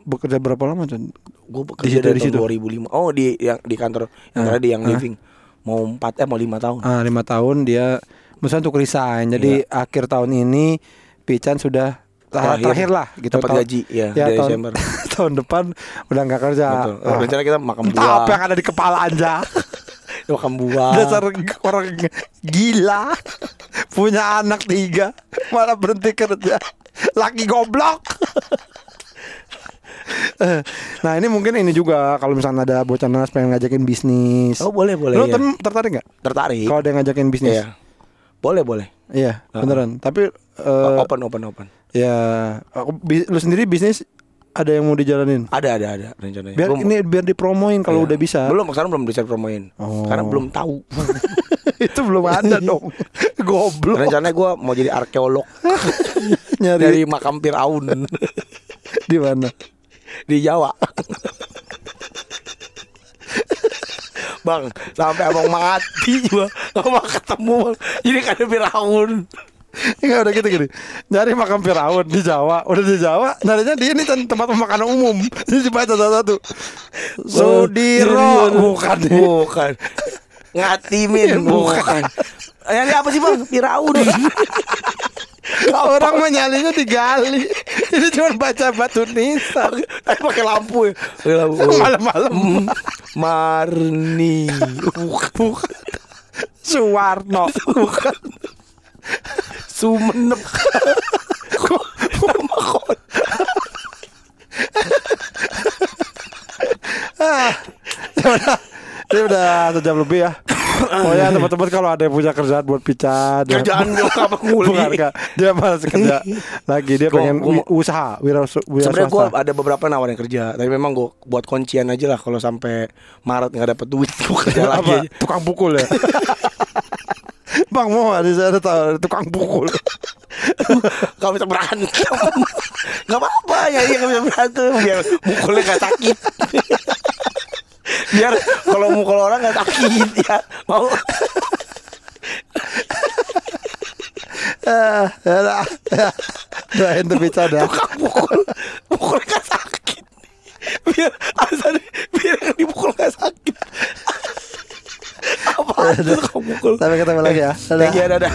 bekerja berapa lama Chan? Gue Di bekerja situ, dari di situ. tahun 2005. Oh di yang di kantor yang Ah, tadi yang ah. living. Mau 4 eh mau 5 tahun. Ah lima tahun dia misalnya untuk resign. Jadi akhir tahun ini Pican sudah Terakhir. terakhir, lah gitu. Dapat gaji ya, ya, dari tahun, Desember. tahun depan udah nggak kerja. Betul. Ah, Rencana kita makan buah. apa yang ada di kepala anja. Makan buah. Dasar orang gila Punya anak tiga Malah berhenti kerja Laki goblok Nah ini mungkin ini juga Kalau misalnya ada bocah nas pengen ngajakin bisnis Oh boleh boleh. Lo ya. tertarik gak? Tertarik. Kalau ada yang ngajakin bisnis Iya. Boleh boleh. Iya Ah. beneran Tapi eh, open open open. Ya Lu sendiri bisnis Ada yang mau dijalanin Ada ada ada rencananya. Biar Gua- ini biar dipromoin kalau Iya. udah bisa Belum sekarang belum bisa promoin. Oh. Karena belum tahu. Itu belum ada dong Goblok Rencananya gue mau jadi arkeolog Nyari dari makam Firaun di mana di Jawa. Bang, sampai abang mati gua gak mau ketemu bang. Jadi kan Firaun. Enggak udah gitu gini. Nyari makam Firaun di Jawa, udah di Jawa, nyarinya di ini tempat pemakanan umum. Jadi dibaca satu-satu. Sudiro bukan. Bukan. Ngatimin bukan. Yang ini apa sih bang? Firaun. Orang menyalinya digali. Ini cuma baca batu nisan. Eh pakai lampu ya. Pakai lampu. Malam-malam. Marni. Bukan. Suwarno. Bukan. Sumenep. Ah. Ya udah. Ini udah sejam lebih ya. Oh ya teman-teman kalau ada yang punya kerjaan buat pican. Kerjaan apa nguli. Bukan. Dia malas kerja lagi dia Gua- pengen gua- usaha wira, wira Sebenarnya gue ada beberapa nawarin kerja, tapi memang gue buat kuncian aja lah kalau sampai Maret nggak dapet duit gue kerja lagi. tukang pukul ya Bang mau ada saya ada tahu tukang pukul Kalau bisa berantem, nggak apa-apa ya iya kalau bisa berantem biar mukulnya nggak sakit. Biar kalau mukul orang nggak sakit ya mau. ya. doain tuh pican ya Tukang mukul, mukulnya nggak sakit. Biar alasan biar yang dipukul nggak sakit. Apa itu tukang mukul? sampai ketemu lagi ya you, dadah.